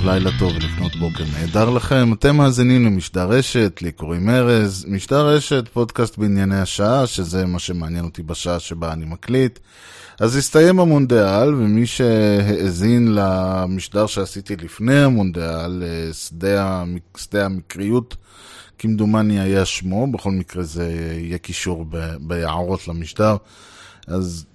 טוב, לילה טוב ולפנות בוקר נהדר לכם. אתם מאזינים למשדר רשת, לי קוראים ארז. משדר רשת, פודקאסט בענייני השעה, שזה מה שמעניין אותי בשעה שבה אני מקליט. אז הסתיים המונדיאל, ומי שהאזין למשדר שעשיתי לפני המונדיאל, אה, שדה, שדה המקריות, כמדומני היה שמו, בכל מקרה זה יהיה קישור ביערות למשדר. אז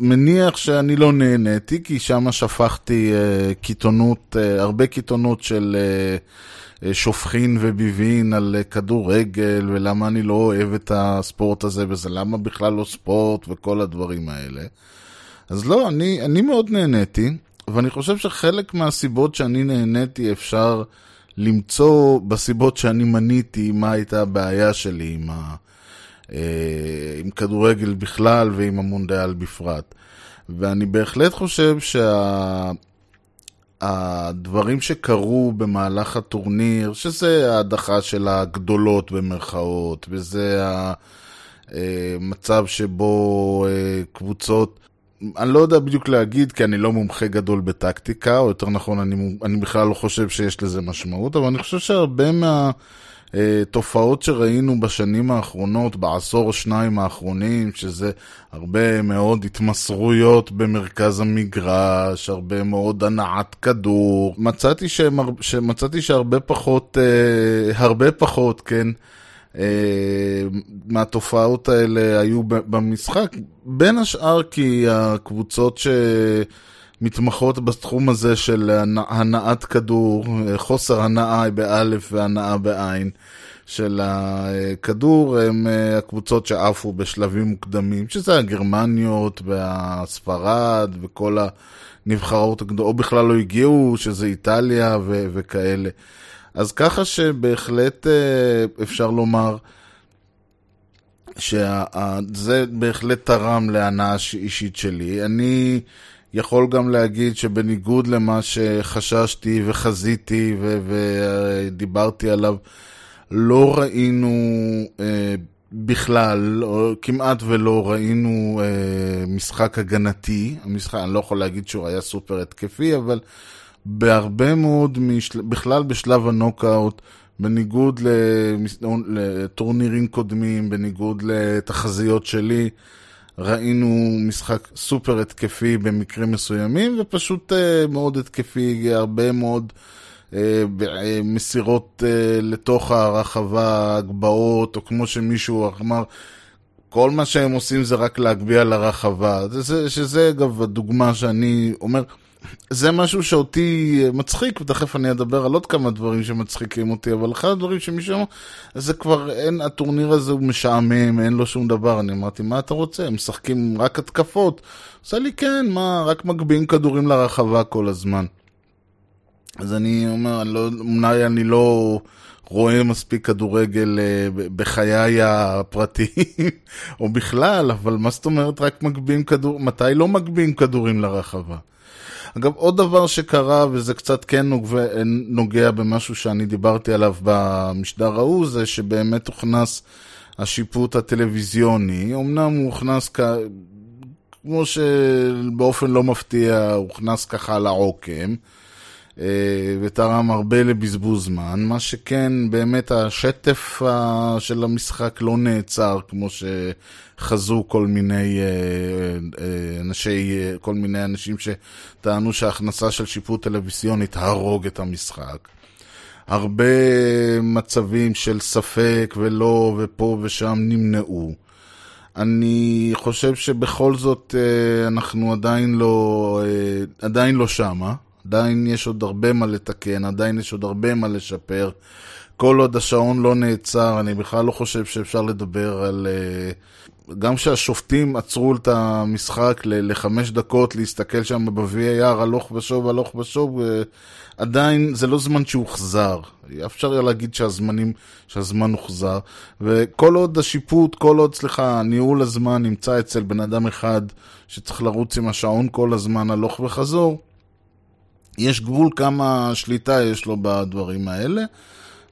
מניח שאני לא נהניתי, כי שם שפכתי uh, קיתונות, uh, הרבה קיתונות של uh, שופכין וביבין על כדורגל, ולמה אני לא אוהב את הספורט הזה, וזה למה בכלל לא ספורט, וכל הדברים האלה. אז לא, אני, אני מאוד נהניתי, ואני חושב שחלק מהסיבות שאני נהניתי אפשר למצוא בסיבות שאני מניתי מה הייתה הבעיה שלי עם ה... אה, עם כדורגל בכלל ועם המונדיאל בפרט. ואני בהחלט חושב שהדברים שה... שקרו במהלך הטורניר, שזה ההדחה של הגדולות במרכאות, וזה המצב אה, שבו אה, קבוצות, אני לא יודע בדיוק להגיד, כי אני לא מומחה גדול בטקטיקה, או יותר נכון, אני, אני בכלל לא חושב שיש לזה משמעות, אבל אני חושב שהרבה מה... אה, תופעות שראינו בשנים האחרונות, בעשור שניים האחרונים, שזה הרבה מאוד התמסרויות במרכז המגרש, הרבה מאוד הנעת כדור. מצאתי, שהם, שמצאתי שהרבה פחות, אה, הרבה פחות, כן, אה, מהתופעות האלה היו במשחק, בין השאר כי הקבוצות ש... מתמחות בתחום הזה של הנעת כדור, חוסר הנאה באלף והנאה בעין של הכדור, הם אה, הקבוצות שעפו בשלבים מוקדמים, שזה הגרמניות והספרד וכל הנבחרות הגדולות, או בכלל לא הגיעו, שזה איטליה ו- וכאלה. אז ככה שבהחלט אה, אפשר לומר שזה בהחלט תרם להנאה אישית שלי. אני... יכול גם להגיד שבניגוד למה שחששתי וחזיתי ודיברתי עליו, לא ראינו אה, בכלל, או כמעט ולא ראינו אה, משחק הגנתי. המשחק, אני לא יכול להגיד שהוא היה סופר התקפי, אבל בהרבה מאוד, משל... בכלל בשלב הנוקאוט, בניגוד לטורנירים קודמים, בניגוד לתחזיות שלי, ראינו משחק סופר התקפי במקרים מסוימים, ופשוט uh, מאוד התקפי, הרבה מאוד uh, מסירות uh, לתוך הרחבה, הגבעות, או כמו שמישהו אמר, כל מה שהם עושים זה רק להגביה לרחבה. זה, שזה אגב הדוגמה שאני אומר, זה משהו שאותי מצחיק, ותכף אני אדבר על עוד כמה דברים שמצחיקים אותי, אבל אחד הדברים שמישהו אמר, זה כבר אין, הטורניר הזה הוא משעמם, אין לו שום דבר. אני אמרתי, מה אתה רוצה? הם משחקים רק התקפות. עושה לי, כן, מה, רק מגביהים כדורים לרחבה כל הזמן. אז אני אומר, אני לא, אולי אני לא רואה מספיק כדורגל אה, בחיי הפרטיים, או בכלל, אבל מה זאת אומרת רק מגביהים כדור, מתי לא מגביהים כדורים לרחבה? אגב, עוד דבר שקרה, וזה קצת כן נוגע, במשהו שאני דיברתי עליו במשדר ההוא, זה שבאמת הוכנס השיפוט הטלוויזיוני. אמנם הוא הוכנס כ... כמו שבאופן לא מפתיע, הוכנס ככה לעוקם. אה, ותרם הרבה לבזבוז זמן, מה שכן, באמת השטף של המשחק לא נעצר, כמו שחזו כל מיני אה, אה, אנשי, כל מיני אנשים שטענו שההכנסה של שיפוט טלוויזיוני תהרוג את המשחק. הרבה מצבים של ספק ולא ופה ושם נמנעו. אני חושב שבכל זאת אנחנו עדיין לא, עדיין לא שמה. עדיין יש עוד הרבה מה לתקן, עדיין יש עוד הרבה מה לשפר. כל עוד השעון לא נעצר, אני בכלל לא חושב שאפשר לדבר על uh, גם כשהשופטים עצרו את המשחק לחמש דקות להסתכל שם ב-VAR הלוך ושוב, הלוך ושוב, אה, עדיין זה לא זמן שהוחזר. אפשר היה להגיד שהזמנים, שהזמן הוחזר. וכל עוד השיפוט, כל עוד, סליחה, ניהול הזמן נמצא אצל בן אדם אחד שצריך לרוץ עם השעון כל הזמן הלוך וחזור, יש גבול כמה שליטה יש לו בדברים האלה.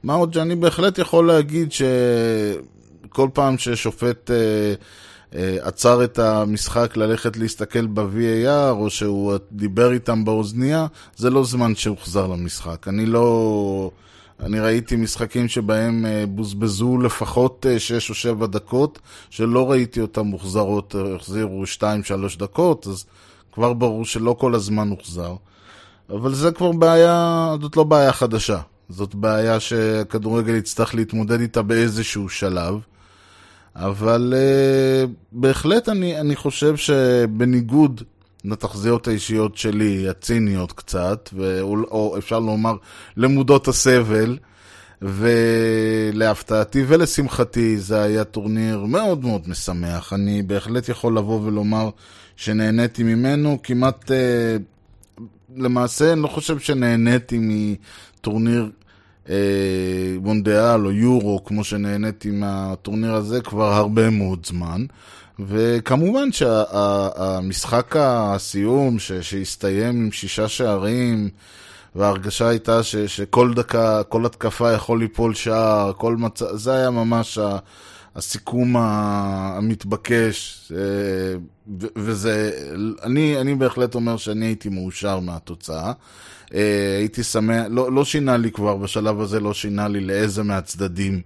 מה עוד שאני בהחלט יכול להגיד שכל פעם ששופט אה, אה, עצר את המשחק ללכת להסתכל ב-VAR, או שהוא דיבר איתם באוזנייה, זה לא זמן שהוחזר למשחק. אני לא... אני ראיתי משחקים שבהם אה, בוזבזו לפחות 6 או 7 דקות, שלא ראיתי אותם מוחזרות, החזירו 2-3 דקות, אז כבר ברור שלא כל הזמן הוחזר. אבל זה כבר בעיה, זאת לא בעיה חדשה. זאת בעיה שהכדורגל יצטרך להתמודד איתה באיזשהו שלב. אבל uh, בהחלט אני, אני חושב שבניגוד לתחזיות האישיות שלי, הציניות קצת, ו, או אפשר לומר למודות הסבל, ולהפתעתי ולשמחתי זה היה טורניר מאוד מאוד משמח. אני בהחלט יכול לבוא ולומר שנהניתי ממנו כמעט... Uh, למעשה אני לא חושב שנהניתי מטורניר אה, מונדיאל או יורו, כמו שנהניתי מהטורניר הזה כבר הרבה מאוד זמן. וכמובן שהמשחק שה, הסיום ש, שהסתיים עם שישה שערים, וההרגשה הייתה ש, שכל דקה, כל התקפה יכול ליפול שער, כל מצב, זה היה ממש ה, הסיכום המתבקש, וזה, אני, אני בהחלט אומר שאני הייתי מאושר מהתוצאה. אה, הייתי שמח, לא, לא שינה לי כבר, בשלב הזה לא שינה לי לאיזה מהצדדים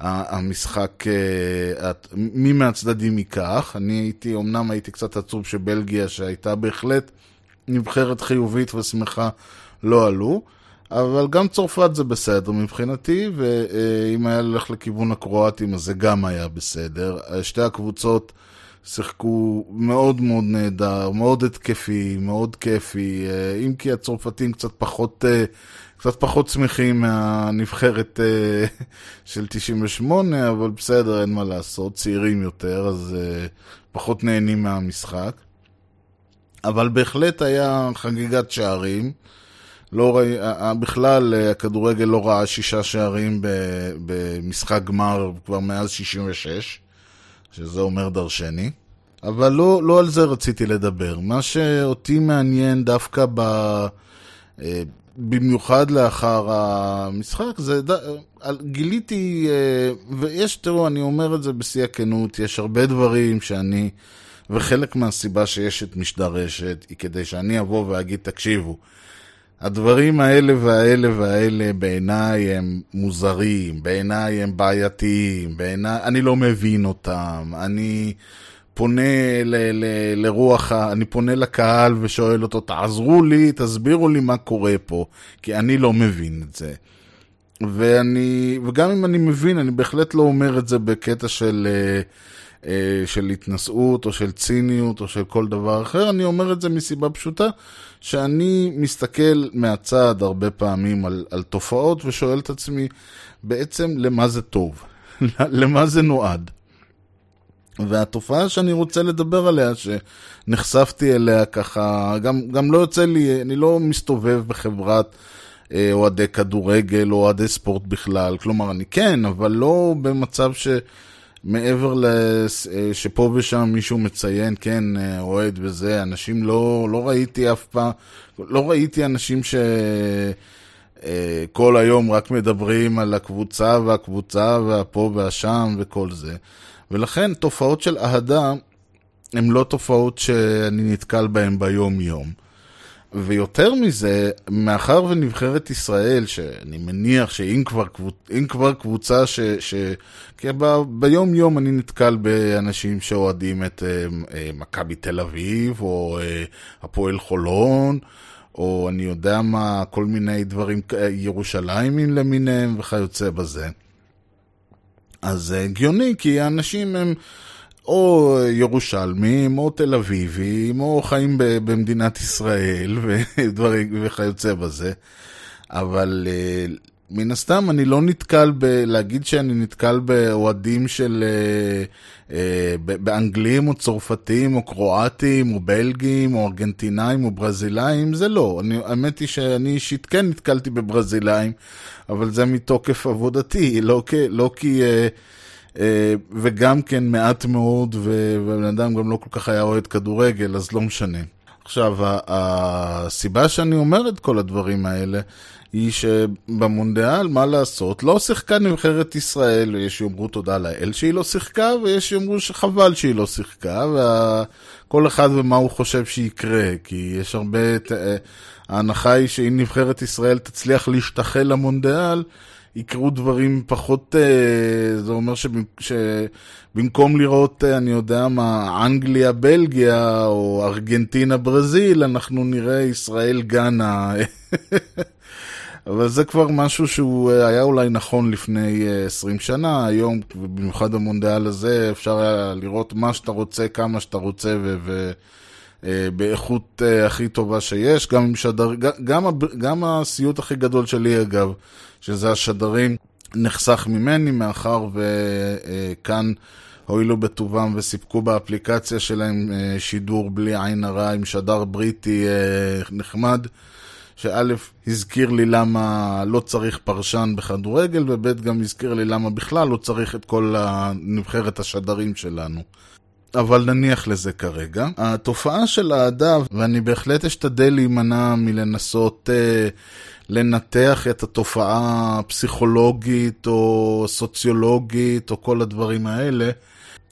המשחק, אה, מי מהצדדים ייקח. אני הייתי, אמנם הייתי קצת עצוב שבלגיה, שהייתה בהחלט נבחרת חיובית ושמחה, לא עלו. אבל גם צרפת זה בסדר מבחינתי, ואם היה ללכת לכיוון הקרואטים אז זה גם היה בסדר. שתי הקבוצות שיחקו מאוד מאוד נהדר, מאוד התקפי, מאוד כיפי, אם כי הצרפתים קצת פחות, קצת פחות שמחים מהנבחרת של 98, אבל בסדר, אין מה לעשות, צעירים יותר, אז פחות נהנים מהמשחק. אבל בהחלט היה חגיגת שערים. לא ראי, בכלל הכדורגל לא ראה שישה שערים במשחק גמר כבר מאז 66, שזה אומר דרשני. אבל לא, לא על זה רציתי לדבר. מה שאותי מעניין דווקא ב... אה, במיוחד לאחר המשחק, זה ד... גיליתי, אה, ויש, תראו, אני אומר את זה בשיא הכנות, יש הרבה דברים שאני, וחלק מהסיבה שיש את משדר רשת, היא כדי שאני אבוא ואגיד, תקשיבו, הדברים האלה והאלה והאלה בעיניי הם מוזרים, בעיניי הם בעייתיים, בעיניי, אני לא מבין אותם, אני פונה ל, ל, לרוח, אני פונה לקהל ושואל אותו, תעזרו לי, תסבירו לי מה קורה פה, כי אני לא מבין את זה. ואני, וגם אם אני מבין, אני בהחלט לא אומר את זה בקטע של... אה, של התנשאות או של ציניות או של כל דבר אחר, אני אומר את זה מסיבה פשוטה, שאני מסתכל מהצד הרבה פעמים על, על תופעות ושואל את עצמי בעצם למה זה טוב, למה זה נועד. והתופעה שאני רוצה לדבר עליה, שנחשפתי אליה ככה, גם, גם לא יוצא לי, אני לא מסתובב בחברת אה, אוהדי כדורגל או אוהדי ספורט בכלל, כלומר אני כן, אבל לא במצב ש... מעבר אה, שפה ושם מישהו מציין, כן, אה, אוהד וזה, אנשים לא, לא ראיתי אף פעם, לא ראיתי אנשים שכל אה, היום רק מדברים על הקבוצה והקבוצה והפה והשם וכל זה. ולכן תופעות של אהדה הן לא תופעות שאני נתקל בהן ביום-יום. ויותר מזה, מאחר ונבחרת ישראל, שאני מניח שאם כבר, כבר קבוצה ש... ש... כי ב... ביום יום אני נתקל באנשים שאוהדים את uh, uh, מכבי תל אביב, או uh, הפועל חולון, או אני יודע מה, כל מיני דברים, ירושלימים למיניהם וכיוצא בזה. אז זה הגיוני, כי האנשים הם... או ירושלמים, או תל אביבים, או חיים במדינת ישראל ודברים וכיוצא בזה. אבל אה, מן הסתם אני לא נתקל ב... להגיד שאני נתקל באוהדים של... אה, אה, באנגלים או צרפתים או קרואטים או בלגים או ארגנטינאים או ברזילאים, זה לא. אני, האמת היא שאני אישית כן נתקלתי בברזילאים, אבל זה מתוקף עבודתי, לא, כ, לא כי... וגם כן מעט מאוד, ובן אדם גם לא כל כך היה אוהד כדורגל, אז לא משנה. עכשיו, הסיבה שאני אומר את כל הדברים האלה, היא שבמונדיאל, מה לעשות, לא שיחקה נבחרת ישראל, יש שיאמרו תודה לאל שהיא לא שיחקה, ויש שיאמרו שחבל שהיא לא שיחקה, וכל אחד ומה הוא חושב שיקרה, כי יש הרבה... אה, ההנחה היא שאם נבחרת ישראל תצליח להשתחל למונדיאל, יקרו דברים פחות, אה, זה אומר שבמקום לראות, אה, אני יודע מה, אנגליה, בלגיה, או ארגנטינה, ברזיל, אנחנו נראה ישראל, גאנה. אבל זה כבר משהו שהוא אה, היה אולי נכון לפני 20 שנה, היום, במיוחד במונדיאל הזה, אפשר היה לראות מה שאתה רוצה, כמה שאתה רוצה. ו- באיכות הכי טובה שיש, גם, שדר, גם, גם הסיוט הכי גדול שלי אגב, שזה השדרים, נחסך ממני, מאחר וכאן הואילו בטובם וסיפקו באפליקציה שלהם אה, שידור בלי עין הרע עם שדר בריטי אה, נחמד. שא' הזכיר לי למה לא צריך פרשן בכדורגל, וב' גם הזכיר לי למה בכלל לא צריך את כל נבחרת השדרים שלנו. אבל נניח לזה כרגע. התופעה של האהדה, ואני בהחלט אשתדל להימנע מלנסות אה, לנתח את התופעה הפסיכולוגית או סוציולוגית או כל הדברים האלה.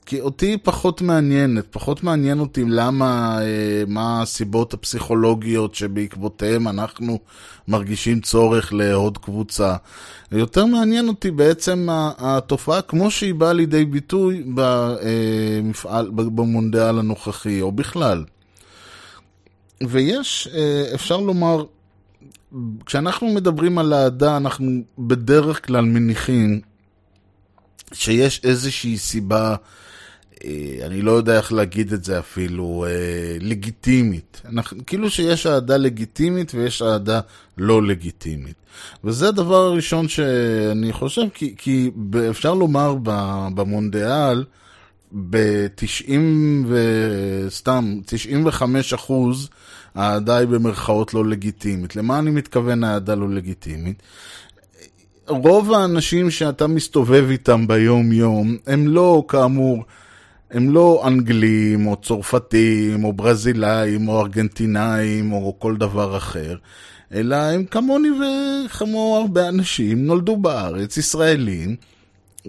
כי אותי פחות מעניינת, פחות מעניין אותי למה, אה, מה הסיבות הפסיכולוגיות שבעקבותיהם אנחנו מרגישים צורך לעוד קבוצה. יותר מעניין אותי בעצם התופעה כמו שהיא באה לידי ביטוי במפעל, במונדיאל הנוכחי, או בכלל. ויש, אה, אפשר לומר, כשאנחנו מדברים על אהדה, אנחנו בדרך כלל מניחים שיש איזושהי סיבה, אה, אני לא יודע איך להגיד את זה אפילו, אה, לגיטימית. אנחנו, כאילו שיש אהדה לגיטימית ויש אהדה לא לגיטימית. וזה הדבר הראשון שאני חושב, כי, כי אפשר לומר במונדיאל, ב-90 וסתם, 95 אחוז, האהדה היא במרכאות לא לגיטימית. למה אני מתכוון האהדה לא לגיטימית? רוב האנשים שאתה מסתובב איתם ביום-יום, הם לא, כאמור, הם לא אנגלים, או צרפתים, או ברזילאים, או ארגנטינאים, או כל דבר אחר, אלא הם כמוני וכמו הרבה אנשים, נולדו בארץ, ישראלים,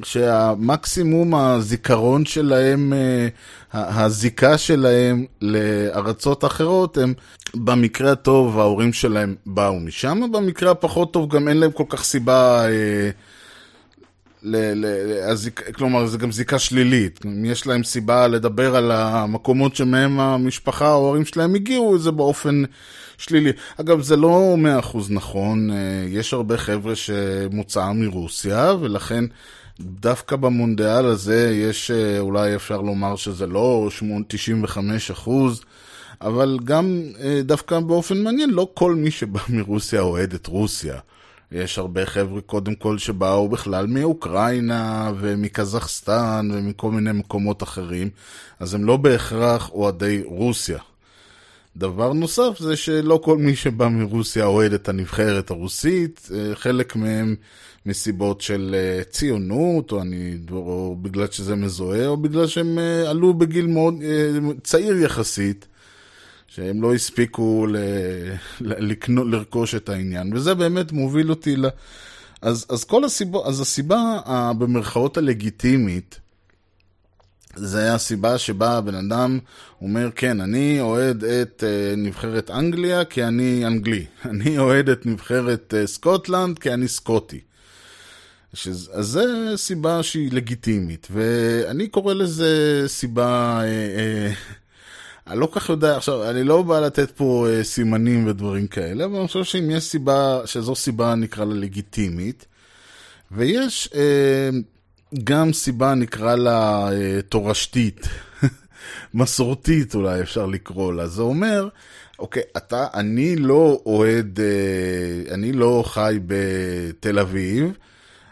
שהמקסימום הזיכרון שלהם, אה, הזיקה שלהם לארצות אחרות, הם במקרה הטוב ההורים שלהם באו משם, במקרה הפחות טוב גם אין להם כל כך סיבה, אה, ל, ל, הזיק, כלומר זה גם זיקה שלילית, אם יש להם סיבה לדבר על המקומות שמהם המשפחה או ההורים שלהם הגיעו, זה באופן שלילי. אגב, זה לא מאה אחוז נכון, אה, יש הרבה חבר'ה שמוצאם מרוסיה, ולכן דווקא במונדיאל הזה יש, אה, אולי אפשר לומר שזה לא 95 אחוז, אבל גם אה, דווקא באופן מעניין, לא כל מי שבא מרוסיה אוהד את רוסיה. יש הרבה חבר'ה קודם כל שבאו בכלל מאוקראינה ומקזחסטן ומכל מיני מקומות אחרים, אז הם לא בהכרח אוהדי רוסיה. דבר נוסף זה שלא כל מי שבא מרוסיה אוהד את הנבחרת הרוסית, אה, חלק מהם מסיבות של אה, ציונות, או, אני, או בגלל שזה מזוהה, או בגלל שהם אה, עלו בגיל מאוד צעיר יחסית, שהם לא הספיקו ל, לקנו, לרכוש את העניין, וזה באמת מוביל אותי ל... אז, אז כל הסיבה, אז הסיבה במרכאות הלגיטימית, זה הסיבה שבה הבן אדם אומר, כן, אני אוהד את uh, נבחרת אנגליה כי אני אנגלי. אני אוהד את נבחרת uh, סקוטלנד כי אני סקוטי. שז, אז זו סיבה שהיא לגיטימית, ואני קורא לזה סיבה... Uh, uh, אני לא כך יודע, עכשיו, אני לא בא לתת פה uh, סימנים ודברים כאלה, אבל אני חושב שאם יש סיבה, שזו סיבה נקרא לה לגיטימית, ויש uh, גם סיבה נקרא לה uh, תורשתית. מסורתית אולי אפשר לקרוא לה. זה אומר, אוקיי, אתה, אני לא אוהד, אה, אני לא חי בתל אביב,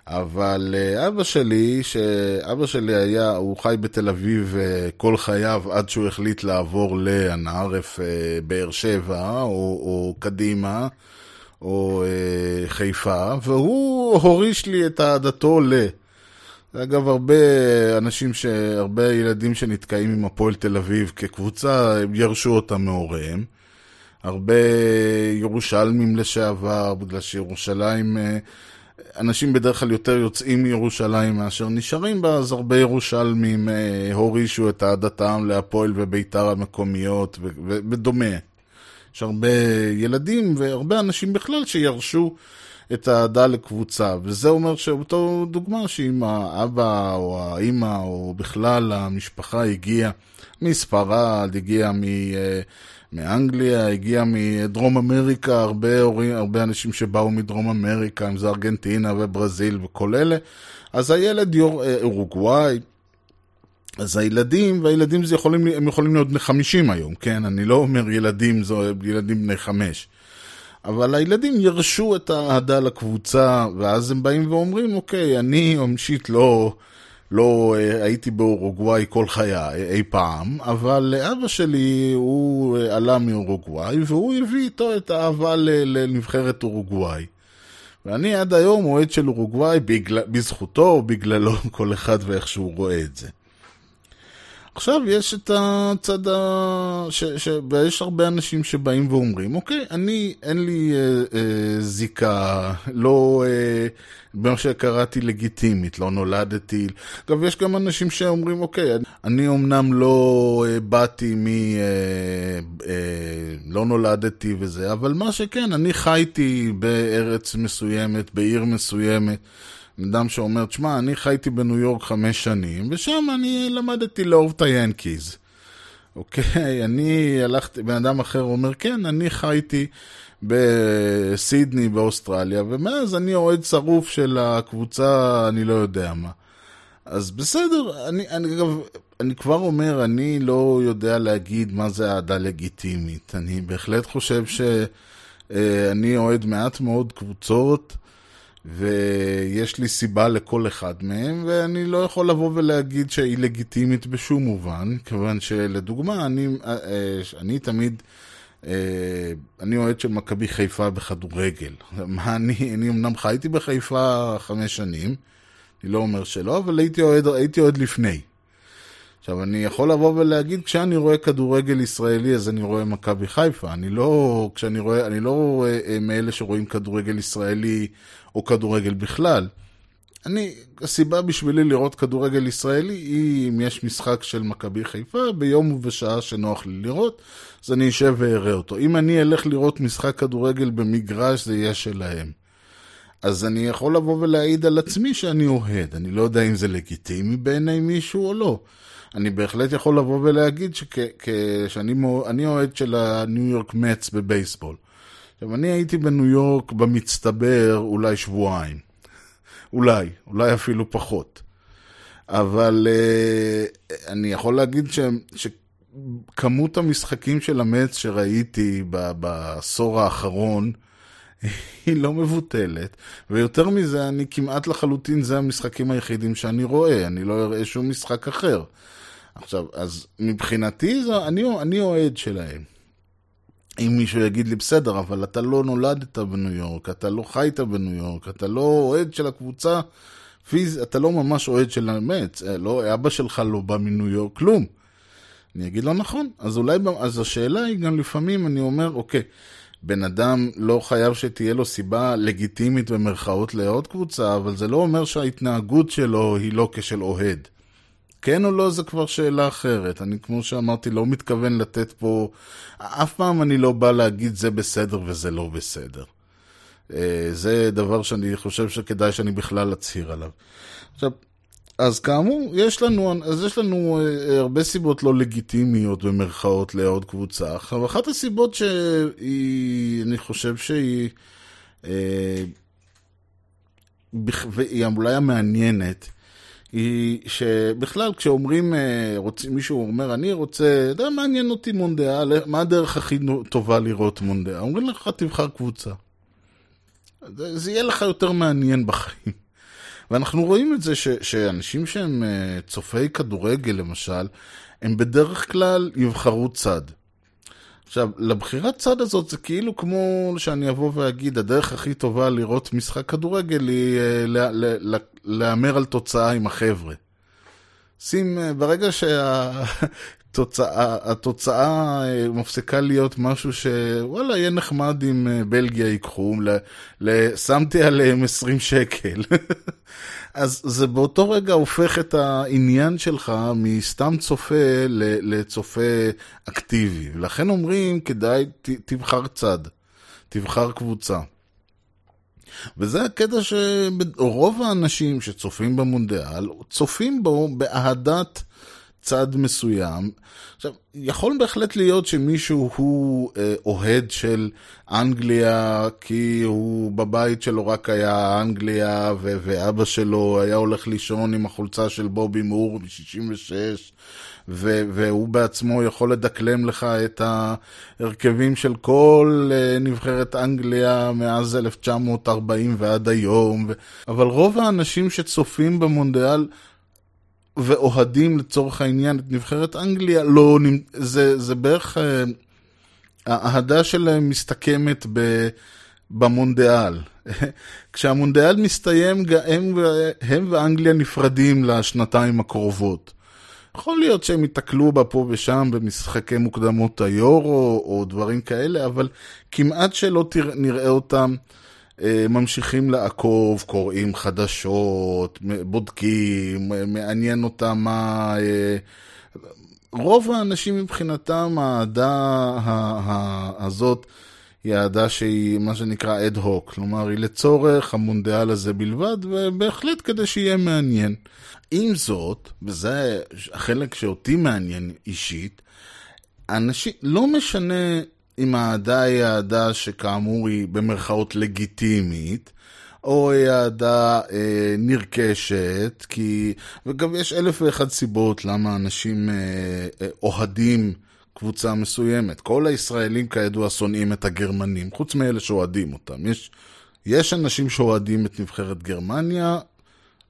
אבל אה, אבא שלי, שאבא שלי היה, הוא חי בתל אביב אה, כל חייו עד שהוא החליט לעבור לאנערף באר שבע או, או קדימה. או אה, חיפה, והוא הוריש לי את אהדתו ל... אגב, הרבה אנשים, ש... הרבה ילדים שנתקעים עם הפועל תל אביב כקבוצה, הם ירשו אותם מהוריהם. הרבה ירושלמים לשעבר, בגלל שירושלים, אה, אנשים בדרך כלל יותר יוצאים מירושלים מאשר נשארים בה, אז הרבה ירושלמים אה, הורישו את אהדתם להפועל וביתר המקומיות ודומה. יש הרבה ילדים והרבה אנשים בכלל שירשו את האהדה לקבוצה, וזה אומר שאותו דוגמה שאם האבא או האימא או בכלל המשפחה הגיעה מספרד, הגיעה מ... אה, מאנגליה, הגיע מדרום אמריקה, הרבה הורים, הרבה אנשים שבאו מדרום אמריקה, אם זה ארגנטינה וברזיל וכל אלה, אז הילד יור, אה, אורוגוואי, אז הילדים, והילדים זה יכולים, הם יכולים להיות בני 50 היום, כן? אני לא אומר ילדים, זה ילדים בני 5. אבל הילדים ירשו את האהדה לקבוצה, ואז הם באים ואומרים, אוקיי, אני אישית לא, לא אה, הייתי באורוגוואי כל חיי אי פעם, אבל אבא שלי, הוא אה, עלה מאורוגוואי, והוא הביא איתו את האהבה לנבחרת אורוגוואי. ואני עד היום אוהד של אורוגוואי בזכותו או בגללו, כל אחד ואיך שהוא רואה את זה. עכשיו יש את הצד ה... ש... ש... הרבה אנשים שבאים ואומרים, אוקיי, אני, אין לי אה, אה, זיקה, לא, אה, במה שקראתי לגיטימית, לא נולדתי. אגב, יש גם אנשים שאומרים, אוקיי, אני אמנם לא אה, באתי מ... אה, אה, לא נולדתי וזה, אבל מה שכן, אני חייתי בארץ מסוימת, בעיר מסוימת. אדם שאומר, תשמע, אני חייתי בניו יורק חמש שנים, ושם אני למדתי לאהוב את היאנקיז. אוקיי, אני הלכתי, בן אדם אחר אומר, כן, אני חייתי בסידני באוסטרליה, ומאז אני אוהד שרוף של הקבוצה, אני לא יודע מה. אז בסדר, אני, אני אגב, אני כבר אומר, אני לא יודע להגיד מה זה אהדה לגיטימית. אני בהחלט חושב שאני אוהד מעט מאוד קבוצות. ויש לי סיבה לכל אחד מהם, ואני לא יכול לבוא ולהגיד שהיא לגיטימית בשום מובן, כיוון שלדוגמה, אני, אה, אה, אני תמיד, אה, אני אוהד של מכבי חיפה בכדורגל. מה אני, אני אמנם חייתי בחיפה חמש שנים, אני לא אומר שלא, אבל הייתי אוהד, הייתי אוהד לפני. עכשיו, אני יכול לבוא ולהגיד, כשאני רואה כדורגל ישראלי, אז אני רואה מכבי חיפה. אני לא, כשאני רואה, אני לא מאלה שרואים כדורגל ישראלי או כדורגל בכלל. אני, הסיבה בשבילי לראות כדורגל ישראלי היא אם יש משחק של מכבי חיפה ביום ובשעה שנוח לי לראות, אז אני אשב ואראה אותו. אם אני אלך לראות משחק כדורגל במגרש, זה יהיה שלהם. אז אני יכול לבוא ולהעיד על עצמי שאני אוהד. אני לא יודע אם זה לגיטימי בעיני מישהו או לא. אני בהחלט יכול לבוא ולהגיד שאני אוהד של הניו יורק מצ בבייסבול. עכשיו, אני הייתי בניו יורק במצטבר אולי שבועיים. אולי, אולי אפילו פחות. אבל uh, אני יכול להגיד ש, שכמות המשחקים של המץ שראיתי ב, בעשור האחרון היא לא מבוטלת, ויותר מזה, אני כמעט לחלוטין, זה המשחקים היחידים שאני רואה, אני לא אראה שום משחק אחר. עכשיו, אז מבחינתי, זה, אני, אני אוהד שלהם. אם מישהו יגיד לי, בסדר, אבל אתה לא נולדת בניו יורק, אתה לא חיית בניו יורק, אתה לא אוהד של הקבוצה פיז... אתה לא ממש אוהד של האמת, אה, לא, אבא שלך לא בא מניו יורק, כלום. אני אגיד לו, נכון. אז אולי, אז השאלה היא גם לפעמים, אני אומר, אוקיי, בן אדם לא חייב שתהיה לו סיבה לגיטימית במרכאות לעוד קבוצה, אבל זה לא אומר שההתנהגות שלו היא לא כשל אוהד. כן או לא זה כבר שאלה אחרת. אני, כמו שאמרתי, לא מתכוון לתת פה... אף פעם אני לא בא להגיד זה בסדר וזה לא בסדר. אה, זה דבר שאני חושב שכדאי שאני בכלל אצהיר עליו. עכשיו, אז כאמור, יש לנו, אז יש לנו אה, הרבה סיבות לא לגיטימיות במרכאות לעוד קבוצה. עכשיו, אחת הסיבות שהיא, אני חושב שהיא, אה, והיא אולי המעניינת, היא שבכלל כשאומרים, אה, רוצים, מישהו אומר, אני רוצה, אתה יודע, מעניין אותי מונדיאל, מה הדרך הכי טובה לראות מונדיאל? אומרים לך, תבחר קבוצה. זה, זה יהיה לך יותר מעניין בחיים. ואנחנו רואים את זה ש, שאנשים שהם אה, צופי כדורגל למשל, הם בדרך כלל יבחרו צד. עכשיו, לבחירת צד הזאת זה כאילו כמו שאני אבוא ואגיד, הדרך הכי טובה לראות משחק כדורגל היא אה, להמר על תוצאה עם החבר'ה. שים, אה, ברגע שהתוצאה התוצאה אה, מפסיקה להיות משהו שוואלה, יהיה נחמד אם בלגיה ייקחו, שמתי עליהם 20 שקל. אז זה באותו רגע הופך את העניין שלך מסתם צופה לצופה אקטיבי. ולכן אומרים, כדאי, תבחר צד, תבחר קבוצה. וזה הקטע שרוב האנשים שצופים במונדיאל, צופים בו באהדת צד מסוים. עכשיו, יכול בהחלט להיות שמישהו הוא אה, אוהד של אנגליה, כי הוא בבית שלו רק היה אנגליה, ו- ואבא שלו היה הולך לישון עם החולצה של בובי מור ב-66, ו- והוא בעצמו יכול לדקלם לך את ההרכבים של כל אה, נבחרת אנגליה מאז 1940 ועד היום. ו- אבל רוב האנשים שצופים במונדיאל, ואוהדים לצורך העניין את נבחרת אנגליה, לא, זה, זה בערך, אה, האהדה שלהם מסתכמת ב, במונדיאל. כשהמונדיאל מסתיים, הם, הם ואנגליה נפרדים לשנתיים הקרובות. יכול להיות שהם ייתקלו בה פה ושם במשחקי מוקדמות היורו או דברים כאלה, אבל כמעט שלא תרא, נראה אותם ממשיכים לעקוב, קוראים חדשות, בודקים, מעניין אותם מה... אה, רוב האנשים מבחינתם, האהדה הזאת היא אהדה שהיא מה שנקרא אד הוק, כלומר היא לצורך המונדיאל הזה בלבד, ובהחלט כדי שיהיה מעניין. עם זאת, וזה החלק שאותי מעניין אישית, אנשים, לא משנה אם האהדה היא אהדה שכאמור היא במרכאות לגיטימית, או אהדה אה, נרכשת, כי... וגם יש אלף ואחת סיבות למה אנשים אה, אה, אוהדים קבוצה מסוימת. כל הישראלים כידוע שונאים את הגרמנים, חוץ מאלה שאוהדים אותם. יש, יש אנשים שאוהדים את נבחרת גרמניה,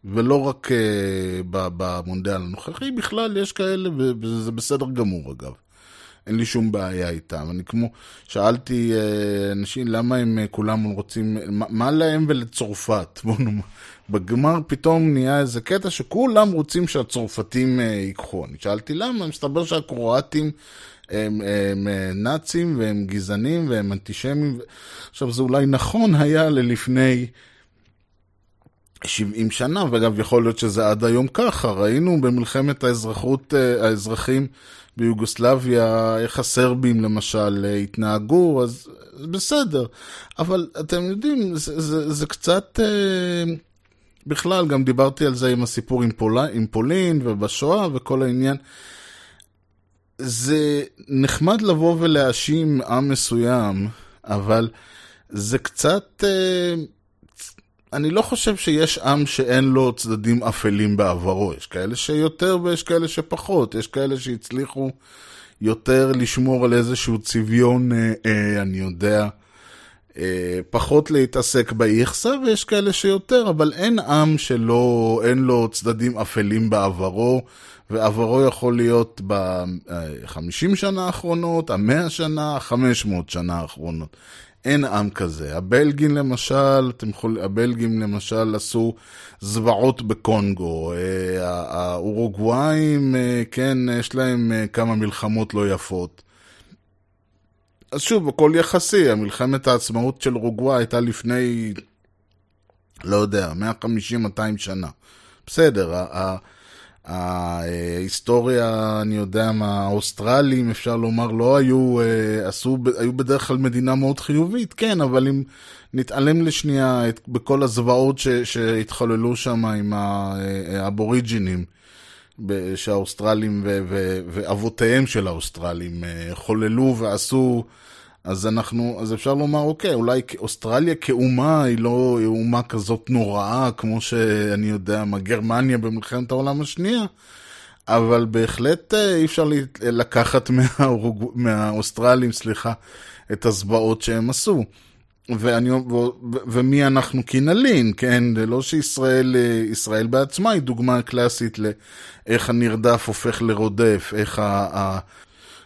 ולא רק אה, במונדיאל הנוכחי, בכלל יש כאלה, וזה בסדר גמור אגב. אין לי שום בעיה איתם. אני כמו, שאלתי אה, אנשים למה הם אה, כולם רוצים, מה, מה להם ולצרפת? בוא נאמר, בגמר פתאום נהיה איזה קטע שכולם רוצים שהצרפתים אה, ייקחו. אני שאלתי למה, מסתבר שהקרואטים... הם, הם נאצים והם גזענים והם אנטישמים. עכשיו, זה אולי נכון היה ללפני 70 שנה, ואגב, יכול להיות שזה עד היום ככה. ראינו במלחמת האזרחות, האזרחים ביוגוסלביה, איך הסרבים למשל התנהגו, אז בסדר. אבל אתם יודעים, זה, זה, זה קצת... אה, בכלל, גם דיברתי על זה עם הסיפור עם, פול... עם פולין ובשואה וכל העניין. זה נחמד לבוא ולהאשים עם מסוים, אבל זה קצת... אני לא חושב שיש עם שאין לו צדדים אפלים בעברו. יש כאלה שיותר ויש כאלה שפחות. יש כאלה שהצליחו יותר לשמור על איזשהו צביון, אה, אה, אני יודע, אה, פחות להתעסק באיכסה, ויש כאלה שיותר, אבל אין עם שלא, אין לו צדדים אפלים בעברו, ועברו יכול להיות ב-50 שנה האחרונות, ה-100 שנה, ה-500 שנה האחרונות. אין עם כזה. הבלגים למשל, אתם יכול, הבלגים למשל עשו זוועות בקונגו. אה, האורוגוואים, אה, כן, יש להם אה, כמה מלחמות לא יפות. אז שוב, הכל יחסי, המלחמת העצמאות של אורוגוואי הייתה לפני, לא יודע, 150-200 שנה. בסדר, ההיסטוריה, אני יודע מה, האוסטרלים, אפשר לומר, לא היו, אה, עשו, היו בדרך כלל מדינה מאוד חיובית, כן, אבל אם נתעלם לשנייה את, בכל הזוועות ש, שהתחוללו שם עם האבוריג'ינים, שהאוסטרלים ו, ו, ואבותיהם של האוסטרלים אה, חוללו ועשו, אז אנחנו, אז אפשר לומר, אוקיי, אולי אוסטרליה כאומה היא לא אומה כזאת נוראה, כמו שאני יודע, מה גרמניה במלחמת העולם השנייה, אבל בהחלט אה, אי אפשר לקחת מהאורוג... מהאוסטרלים, סליחה, את הזוועות שהם עשו. ואני, ו, ומי אנחנו כי נלין, כן? זה לא שישראל ישראל בעצמה היא דוגמה קלאסית לאיך הנרדף הופך לרודף, איך ה... ה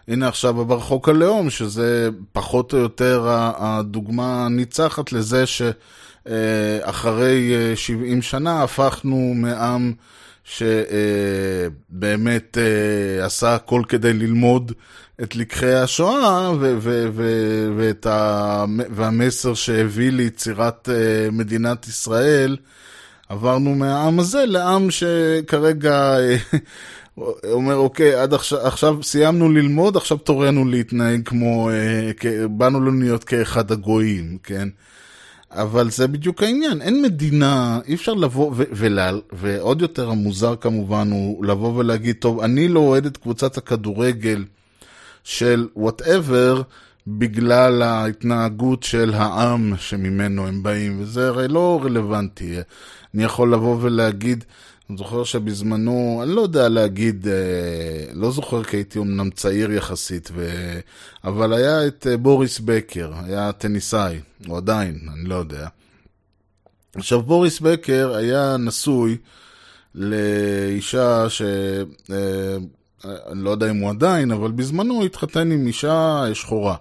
הנה עכשיו עבר חוק הלאום, שזה פחות או יותר הדוגמה הניצחת לזה שאחרי 70 שנה הפכנו מעם שבאמת עשה הכל כדי ללמוד את לקחי השואה והמסר שהביא ליצירת מדינת ישראל, עברנו מהעם הזה לעם שכרגע אומר, אוקיי, עד עכשיו, עכשיו סיימנו ללמוד, עכשיו תורנו להתנהג כמו, אה, באנו לנו להיות כאחד הגויים, כן? אבל זה בדיוק העניין, אין מדינה, אי אפשר לבוא, ו- ולה, ועוד יותר המוזר כמובן הוא לבוא ולהגיד, טוב, אני לא אוהד את קבוצת הכדורגל של whatever, בגלל ההתנהגות של העם שממנו הם באים, וזה הרי לא רלוונטי. אני יכול לבוא ולהגיד, אני זוכר שבזמנו, אני לא יודע להגיד, אה, לא זוכר כי הייתי אמנם צעיר יחסית, ו... אבל היה את אה, בוריס בקר, היה טניסאי, או עדיין, אני לא יודע. עכשיו, בוריס בקר היה נשוי לאישה ש... אה, אני לא יודע אם הוא עדיין, אבל בזמנו התחתן עם אישה שחורה.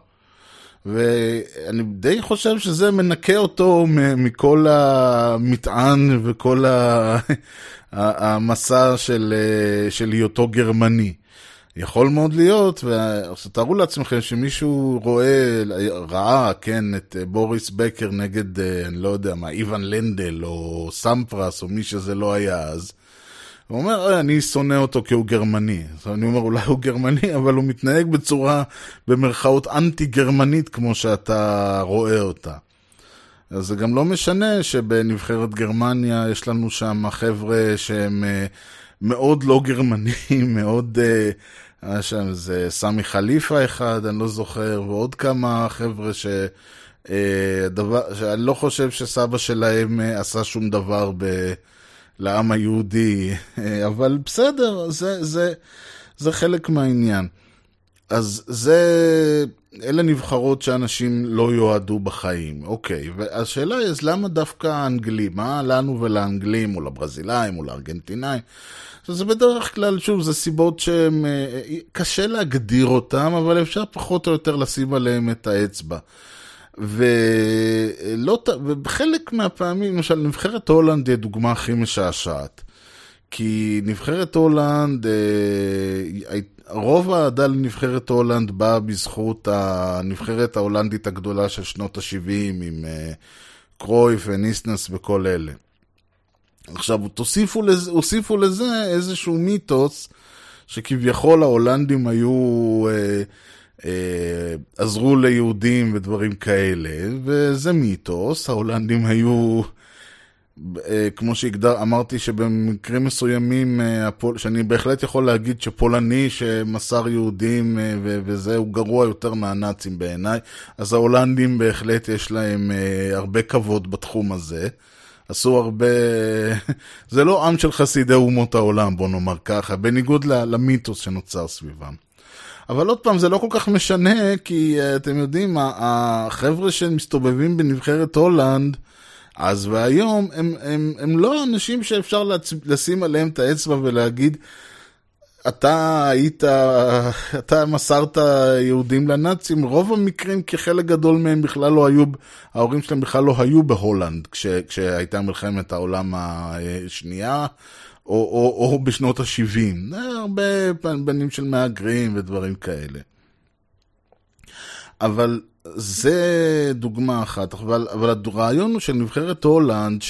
ואני די חושב שזה מנקה אותו מכל המטען וכל המסע של, של היותו גרמני. יכול מאוד להיות, ותארו לעצמכם שמישהו רואה, ראה, כן, את בוריס בקר נגד, אני לא יודע מה, איוון לנדל או סמפרס או מי שזה לא היה אז. הוא אומר, אה, אני שונא אותו כי הוא גרמני. אז אני אומר, אולי הוא גרמני, אבל הוא מתנהג בצורה, במרכאות, אנטי-גרמנית, כמו שאתה רואה אותה. אז זה גם לא משנה שבנבחרת גרמניה יש לנו שם חבר'ה שהם אה, מאוד לא גרמנים, מאוד... אה, היה שם איזה סמי חליפה אחד, אני לא זוכר, ועוד כמה חבר'ה ש... דבר, שאני לא חושב שסבא שלהם עשה שום דבר ב... לעם היהודי, אבל בסדר, זה, זה, זה חלק מהעניין. אז זה, אלה נבחרות שאנשים לא יועדו בחיים, אוקיי. והשאלה היא, אז למה דווקא האנגלים? מה לנו ולאנגלים, או לברזילאים, או לארגנטינאים? זה בדרך כלל, שוב, זה סיבות שהן, קשה להגדיר אותן, אבל אפשר פחות או יותר לשים עליהן את האצבע. ולא, ובחלק מהפעמים, למשל, נבחרת הולנד היא הדוגמה הכי משעשעת. כי נבחרת הולנד, אה, רוב האהדה לנבחרת הולנד באה בזכות הנבחרת ההולנדית הגדולה של שנות ה-70 עם אה, קרויף וניסנס וכל אלה. עכשיו, תוסיפו לזה, הוסיפו לזה איזשהו מיתוס שכביכול ההולנדים היו... אה, עזרו ליהודים ודברים כאלה, וזה מיתוס, ההולנדים היו, אה, כמו שאמרתי שבמקרים מסוימים, אה, שאני בהחלט יכול להגיד שפולני שמסר יהודים וזה, הוא גרוע יותר מהנאצים בעיניי, אז ההולנדים בהחלט יש להם הרבה כבוד בתחום הזה. עשו הרבה... זה לא עם של חסידי אומות העולם, בוא נאמר ככה, בניגוד למיתוס שנוצר סביבם. אבל עוד פעם, זה לא כל כך משנה, כי uh, אתם יודעים, החבר'ה שמסתובבים בנבחרת הולנד, אז והיום, הם, הם, הם לא אנשים שאפשר להצ... לשים עליהם את האצבע ולהגיד, אתה היית, אתה מסרת יהודים לנאצים, רוב המקרים, כי חלק גדול מהם בכלל לא היו, ההורים שלהם בכלל לא היו בהולנד כש, כשהייתה מלחמת העולם השנייה. או, או, או בשנות ה-70. הרבה בנים של מהגרים ודברים כאלה. אבל זה דוגמה אחת, אבל, אבל הרעיון הוא של נבחרת הולנד,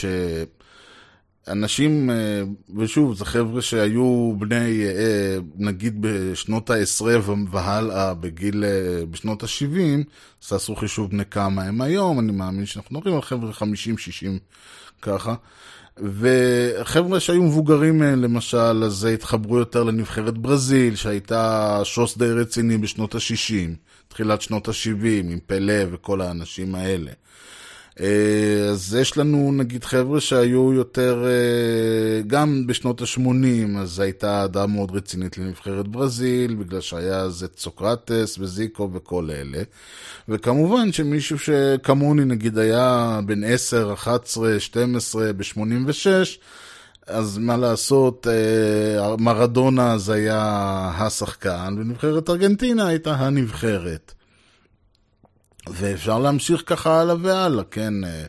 שאנשים, אה, ושוב, זה חבר'ה שהיו בני, אה, נגיד בשנות העשרה והלאה, בגיל, אה, בשנות ה-70, אז תעשו חישוב בני כמה הם היום, אני מאמין שאנחנו מדברים על חבר'ה 50-60 ככה. וחבר'ה שהיו מבוגרים מהם, למשל, אז התחברו יותר לנבחרת ברזיל, שהייתה שוס די רציני בשנות ה-60, תחילת שנות ה-70, עם פלא וכל האנשים האלה. אה, אז יש לנו נגיד חבר'ה שהיו יותר, אה, גם בשנות ה-80, אז הייתה אהדה מאוד רצינית לנבחרת ברזיל, בגלל שהיה אז את סוקרטס וזיקו וכל אלה. וכמובן שמישהו שכמוני נגיד היה בן 10, 11, 12 ב-86, אז מה לעשות, אה, מרדונה אז היה השחקן, ונבחרת ארגנטינה הייתה הנבחרת. ואפשר להמשיך ככה הלאה והלאה, כן? אה,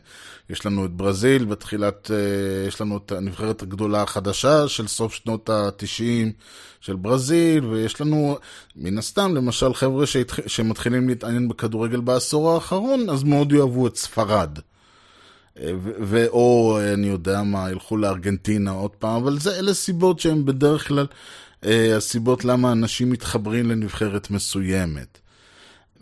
יש לנו את ברזיל בתחילת, אה, יש לנו את הנבחרת הגדולה החדשה של סוף שנות ה-90 של ברזיל, ויש לנו, מן הסתם, למשל חבר'ה שהתח... שמתחילים להתעניין בכדורגל בעשור האחרון, אז מאוד יאהבו את ספרד. אה, ואו, אני יודע מה, ילכו לארגנטינה עוד פעם, אבל זה אלה סיבות שהן בדרך כלל הסיבות למה אנשים מתחברים לנבחרת מסוימת.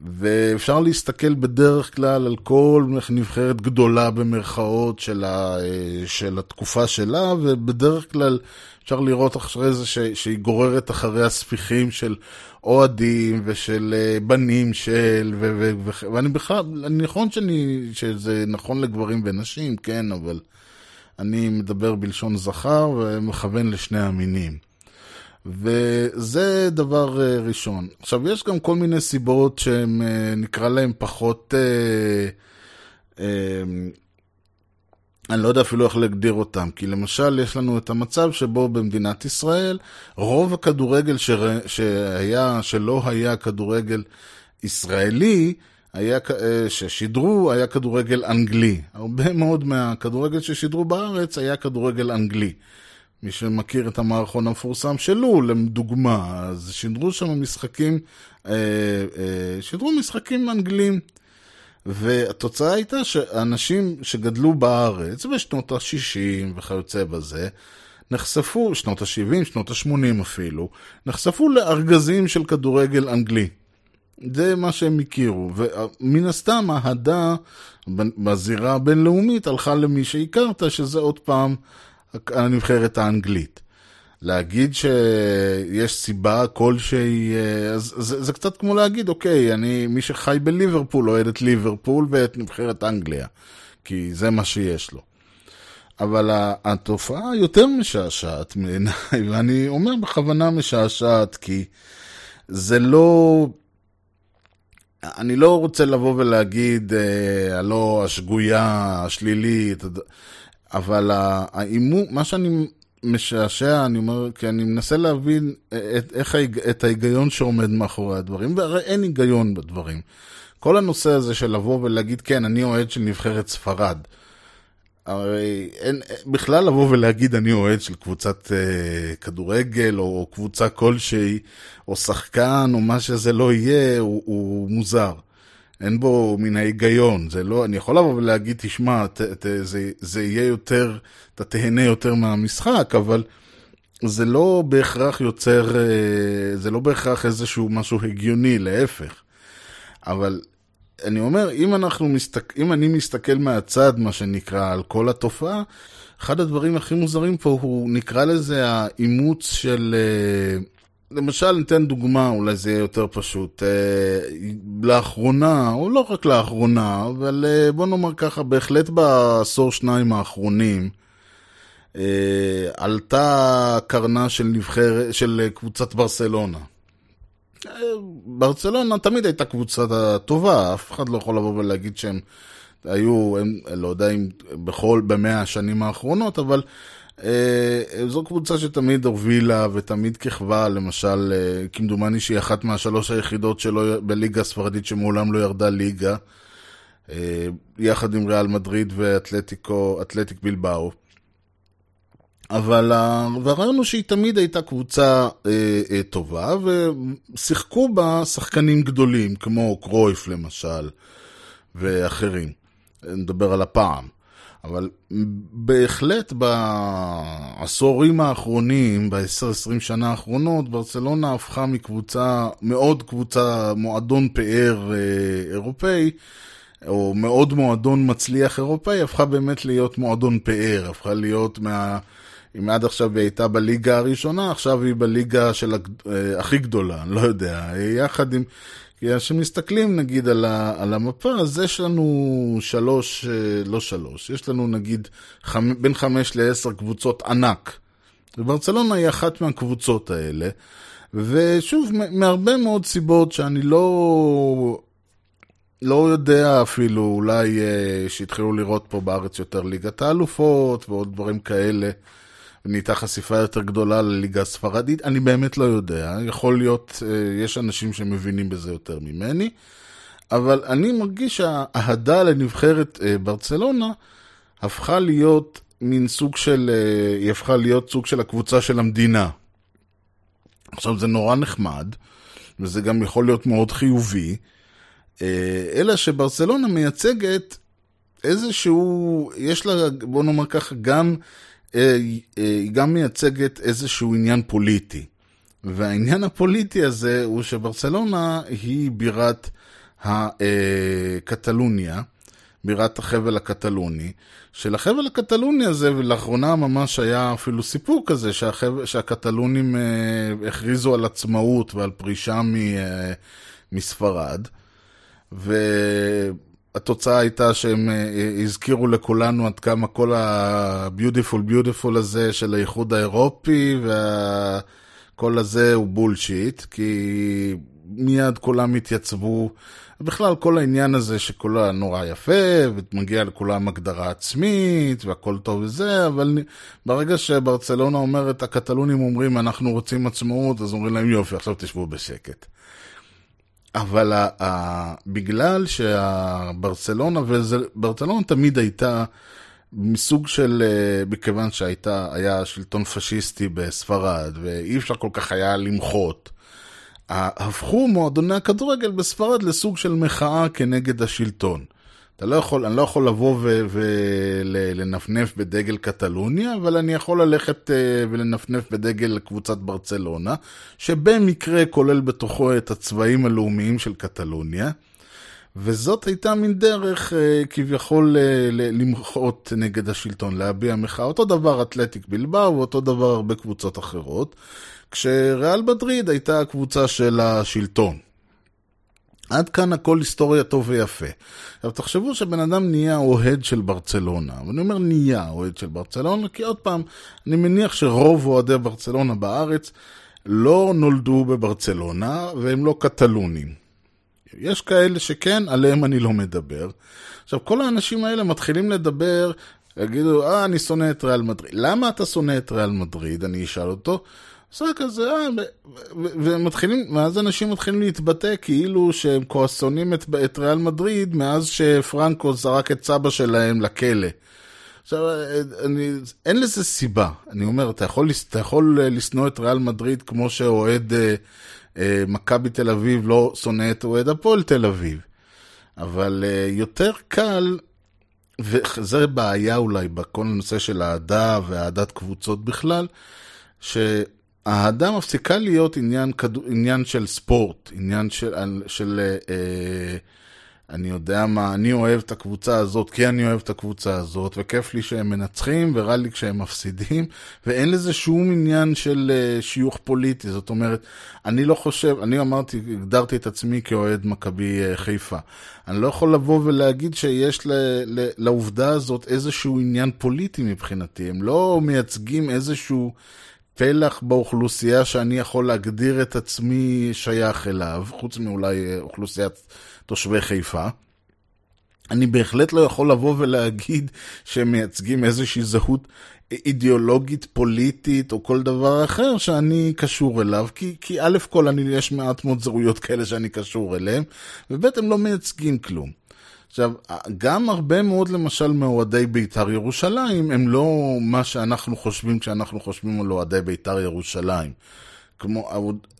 ואפשר להסתכל בדרך כלל על כל נבחרת גדולה במרכאות של, ה, של התקופה שלה, ובדרך כלל אפשר לראות אחרי זה ש, שהיא גוררת אחרי הספיחים של אוהדים ושל אה, בנים של, ו, ו, ו, ואני בכלל, נכון שאני, שזה נכון לגברים ונשים, כן, אבל אני מדבר בלשון זכר ומכוון לשני המינים. וזה דבר אה, ראשון. עכשיו, יש גם כל מיני סיבות שהם, אה, נקרא להם פחות... אה, אני לא יודע אפילו איך להגדיר אותם, כי למשל יש לנו את המצב שבו במדינת ישראל רוב הכדורגל שר... שהיה, שלא היה כדורגל ישראלי, היה, ששידרו היה כדורגל אנגלי. הרבה מאוד מהכדורגל ששידרו בארץ היה כדורגל אנגלי. מי שמכיר את המערכון המפורסם של לול, דוגמה, אז שידרו שם משחקים, אה, אה, שידרו משחקים אנגלים. והתוצאה הייתה שאנשים שגדלו בארץ בשנות ה-60 וכיוצא בזה, נחשפו, שנות ה-70, שנות ה-80 אפילו, נחשפו לארגזים של כדורגל אנגלי. זה מה שהם הכירו, ומן הסתם האהדה בזירה הבינלאומית הלכה למי שהכרת, שזה עוד פעם הנבחרת האנגלית. להגיד שיש סיבה כלשהי, אה, אז זה, זה קצת כמו להגיד, אוקיי, אני, מי שחי בליברפול אוהד את ליברפול ואת נבחרת אנגליה, כי זה מה שיש לו. אבל התופעה יותר משעשעת מעיניי, ואני אומר בכוונה משעשעת, כי זה לא... אני לא רוצה לבוא ולהגיד, אה, הלא השגויה, השלילית, אבל האימון, מה שאני משעשע, אני אומר, כי אני מנסה להבין את, איך, את ההיגיון שעומד מאחורי הדברים, והרי אין היגיון בדברים. כל הנושא הזה של לבוא ולהגיד, כן, אני אוהד של נבחרת ספרד. הרי אין, בכלל לבוא ולהגיד אני אוהד של קבוצת אה, כדורגל או קבוצה כלשהי או שחקן או מה שזה לא יהיה הוא, הוא מוזר. אין בו מן ההיגיון, זה לא, אני יכול לבוא ולהגיד, תשמע, ת, ת, זה, זה יהיה יותר, אתה תהנה יותר מהמשחק, אבל זה לא בהכרח יוצר, אה, זה לא בהכרח איזשהו משהו הגיוני, להפך. אבל אני אומר, אם אנחנו מסתכל, אם אני מסתכל מהצד, מה שנקרא, על כל התופעה, אחד הדברים הכי מוזרים פה הוא, נקרא לזה האימוץ של... אה, למשל, ניתן דוגמה, אולי זה יהיה יותר פשוט. אה, לאחרונה, או לא רק לאחרונה, אבל אה, בוא נאמר ככה, בהחלט בעשור שניים האחרונים, אה, עלתה קרנה של נבחרת, של קבוצת ברסלונה. ברצלונה תמיד הייתה קבוצה טובה, אף אחד לא יכול לבוא ולהגיד שהם היו, הם, לא יודע אם בכל, במאה השנים האחרונות, אבל זו קבוצה שתמיד הובילה ותמיד כיכבה, למשל, אה, כמדומני שהיא אחת מהשלוש היחידות שלו בליגה הספרדית שמעולם לא ירדה ליגה, אה, יחד עם ריאל מדריד ואתלטיקו, אתלטיק בלבאו. אבל הרעיון הוא שהיא תמיד הייתה קבוצה אה, אה, טובה, ושיחקו בה שחקנים גדולים, כמו קרויף למשל, ואחרים. נדבר על הפעם. אבל בהחלט בעשורים האחרונים, ב-10-20 שנה האחרונות, ברצלונה הפכה מקבוצה, מאוד קבוצה, מועדון פאר אה, אירופאי, או מאוד מועדון מצליח אירופאי, הפכה באמת להיות מועדון פאר, הפכה להיות מה... אם עד עכשיו היא הייתה בליגה הראשונה, עכשיו היא בליגה של. אה, הכי גדולה, אני לא יודע, יחד עם... כי כשמסתכלים נגיד על, ה... על המפה, אז יש לנו שלוש, אה, לא שלוש, יש לנו נגיד חמ... בין חמש לעשר קבוצות ענק. וברצלונה היא אחת מהקבוצות האלה. ושוב, מהרבה מאוד סיבות שאני לא... לא יודע אפילו, אולי אה, שהתחילו לראות פה בארץ יותר ליגת האלופות ועוד דברים כאלה. נהייתה חשיפה יותר גדולה לליגה הספרדית, אני באמת לא יודע, יכול להיות, אה, יש אנשים שמבינים בזה יותר ממני, אבל אני מרגיש שהאהדה לנבחרת אה, ברצלונה הפכה להיות מין סוג של, אה, היא הפכה להיות סוג של הקבוצה של המדינה. עכשיו זה נורא נחמד, וזה גם יכול להיות מאוד חיובי, אלא שברצלונה מייצגת איזשהו, יש לה, בוא נאמר ככה, גם היא גם מייצגת איזשהו עניין פוליטי. והעניין הפוליטי הזה הוא שברצלונה היא בירת הקטלוניה, בירת החבל הקטלוני, שלחבל הקטלוני הזה, ולאחרונה ממש היה אפילו סיפור כזה, שהחבל, שהקטלונים אה, הכריזו על עצמאות ועל פרישה מ, מספרד, ו... התוצאה הייתה שהם אה, הזכירו לכולנו עד כמה כל הביוטיפול ביוטיפול הזה של האיחוד האירופי וכל הזה הוא בולשיט, כי מיד כולם התייצבו. בכלל כל העניין הזה שכולה נורא יפה, ומגיע לכולם הגדרה עצמית, והכל טוב וזה, אבל ברגע שברצלונה אומרת, הקטלונים אומרים אנחנו רוצים עצמאות, אז אומרים להם יופי, עכשיו תשבו בשקט. אבל ה, ה, בגלל שהברצלונה, וברצלונה תמיד הייתה מסוג של, אה, מכיוון שהייתה, היה שלטון פשיסטי בספרד, ואי אפשר כל כך היה למחות. הפכו מועדוני הכדורגל בספרד לסוג של מחאה כנגד השלטון. אתה לא יכול, אני לא יכול לבוא ולנפנף בדגל קטלוניה, אבל אני יכול ללכת uh, ולנפנף בדגל קבוצת ברצלונה, שבמקרה כולל בתוכו את הצבעים הלאומיים של קטלוניה. וזאת הייתה מין דרך uh, כביכול uh, למחות נגד השלטון, להביע מחאה. אותו דבר אתלטיק בלבאו ואותו דבר הרבה קבוצות אחרות. כשריאל מדריד הייתה הקבוצה של השלטון. עד כאן הכל היסטוריה טוב ויפה. עכשיו תחשבו שבן אדם נהיה אוהד של ברצלונה, ואני אומר נהיה אוהד של ברצלונה, כי עוד פעם, אני מניח שרוב אוהדי ברצלונה בארץ לא נולדו בברצלונה, והם לא קטלונים. יש כאלה שכן, עליהם אני לא מדבר. עכשיו, כל האנשים האלה מתחילים לדבר, יגידו, אה, אני שונא את ריאל מדריד. למה אתה שונא את ריאל מדריד? אני אשאל אותו. כזה, אה, ומתחילים, ואז אנשים מתחילים להתבטא כאילו שהם כועסונים את, את ריאל מדריד מאז שפרנקו זרק את סבא שלהם לכלא. עכשיו, אני, אין לזה סיבה. אני אומר, אתה יכול, אתה יכול אה, לשנוא את ריאל מדריד כמו שאוהד אה, אה, מכבי תל אביב לא שונא את אוהד הפועל תל אביב. אבל אה, יותר קל, וזה בעיה אולי בכל הנושא של אהדה ואהדת קבוצות בכלל, ש... האהדה מפסיקה להיות עניין, עניין של ספורט, עניין של, של אה, אני יודע מה, אני אוהב את הקבוצה הזאת כי אני אוהב את הקבוצה הזאת, וכיף לי שהם מנצחים ורע לי כשהם מפסידים, ואין לזה שום עניין של אה, שיוך פוליטי, זאת אומרת, אני לא חושב, אני אמרתי, הגדרתי את עצמי כאוהד מכבי אה, חיפה. אני לא יכול לבוא ולהגיד שיש ל, ל, לעובדה הזאת איזשהו עניין פוליטי מבחינתי, הם לא מייצגים איזשהו... פלח באוכלוסייה שאני יכול להגדיר את עצמי שייך אליו, חוץ מאולי אה, אוכלוסיית תושבי חיפה. אני בהחלט לא יכול לבוא ולהגיד שהם מייצגים איזושהי זהות אידיאולוגית, פוליטית או כל דבר אחר שאני קשור אליו, כי, כי א' כל אני, יש מעט מאוד זהויות כאלה שאני קשור אליהם, וב' הם לא מייצגים כלום. עכשיו, גם הרבה מאוד למשל מאוהדי בית"ר ירושלים הם לא מה שאנחנו חושבים כשאנחנו חושבים על אוהדי בית"ר ירושלים. כמו,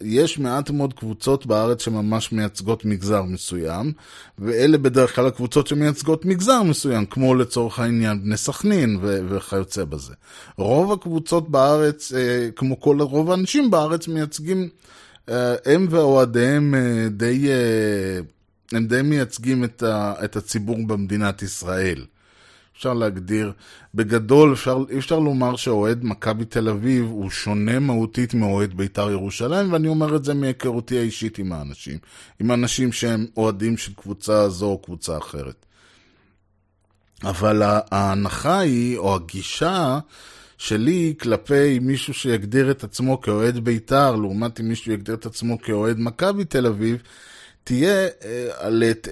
יש מעט מאוד קבוצות בארץ שממש מייצגות מגזר מסוים, ואלה בדרך כלל הקבוצות שמייצגות מגזר מסוים, כמו לצורך העניין בני סכנין ו- וכיוצא בזה. רוב הקבוצות בארץ, אה, כמו כל רוב האנשים בארץ, מייצגים, אה, הם ואוהדיהם אה, די הם די מייצגים את, ה, את הציבור במדינת ישראל. אפשר להגדיר, בגדול אפשר, אפשר לומר שאוהד מכבי תל אביב הוא שונה מהותית מאוהד בית"ר ירושלים, ואני אומר את זה מהיכרותי האישית עם האנשים, עם אנשים שהם אוהדים של קבוצה זו או קבוצה אחרת. אבל ההנחה היא, או הגישה שלי כלפי מישהו שיגדיר את עצמו כאוהד בית"ר, לעומת אם מישהו יגדיר את עצמו כאוהד מכבי תל אביב, תהיה אה,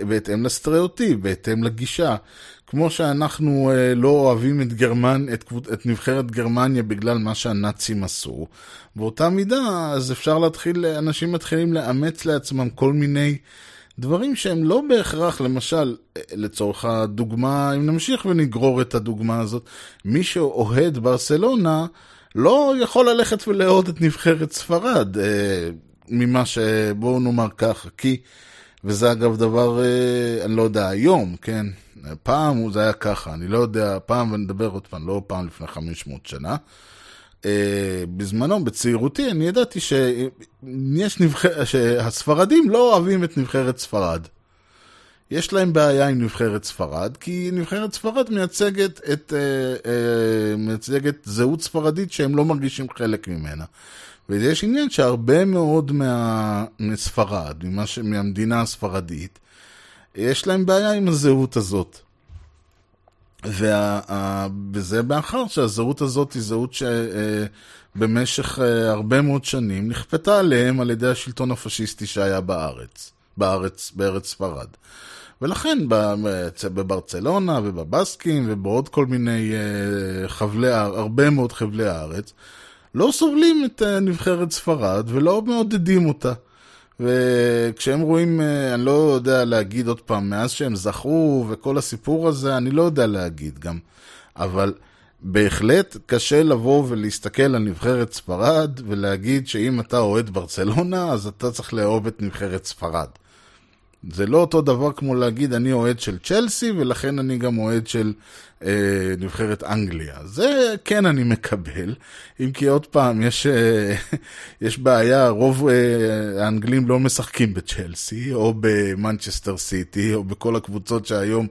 בהתאם לסטריאוטיפ, בהתאם לגישה. כמו שאנחנו אה, לא אוהבים את, גרמנ... את, את נבחרת גרמניה בגלל מה שהנאצים עשו, באותה מידה אז אפשר להתחיל, אנשים מתחילים לאמץ לעצמם כל מיני דברים שהם לא בהכרח, למשל, אה, לצורך הדוגמה, אם נמשיך ונגרור את הדוגמה הזאת, מי שאוהד ברסלונה לא יכול ללכת ולאהוד את נבחרת ספרד, ממה ש... בואו נאמר ככה, כי, וזה אגב דבר, אה, אני לא יודע, היום, כן? פעם זה היה ככה, אני לא יודע, פעם, ואני אדבר עוד פעם, לא פעם לפני 500 שנה. אה, בזמנו, בצעירותי, אני ידעתי שיש נבחר... שהספרדים לא אוהבים את נבחרת ספרד. יש להם בעיה עם נבחרת ספרד, כי נבחרת ספרד מייצגת את, אה, אה, מייצגת זהות ספרדית שהם לא מרגישים חלק ממנה. ויש עניין שהרבה מאוד מה, מספרד, ש... מהמדינה הספרדית, יש להם בעיה עם הזהות הזאת. וה, וזה מאחר שהזהות הזאת היא זהות שבמשך אה, הרבה מאוד שנים נכפתה עליהם על ידי השלטון הפשיסטי שהיה בארץ, בארץ, בארץ ספרד. ולכן בברצלונה ובבסקים ובעוד כל מיני אה, חבלי, הרבה מאוד חבלי הארץ, לא סובלים את אה, נבחרת ספרד ולא מעודדים אותה. וכשהם רואים, אה, אני לא יודע להגיד עוד פעם, מאז שהם זכו וכל הסיפור הזה, אני לא יודע להגיד גם. אבל בהחלט קשה לבוא ולהסתכל על נבחרת ספרד ולהגיד שאם אתה אוהד ברצלונה, אז אתה צריך לאהוב את נבחרת ספרד. זה לא אותו דבר כמו להגיד אני אוהד של צ'לסי ולכן אני גם אוהד של אה, נבחרת אנגליה. זה כן אני מקבל, אם כי עוד פעם יש, אה, יש בעיה, רוב אה, האנגלים לא משחקים בצ'לסי או במנצ'סטר סיטי או בכל הקבוצות שהיום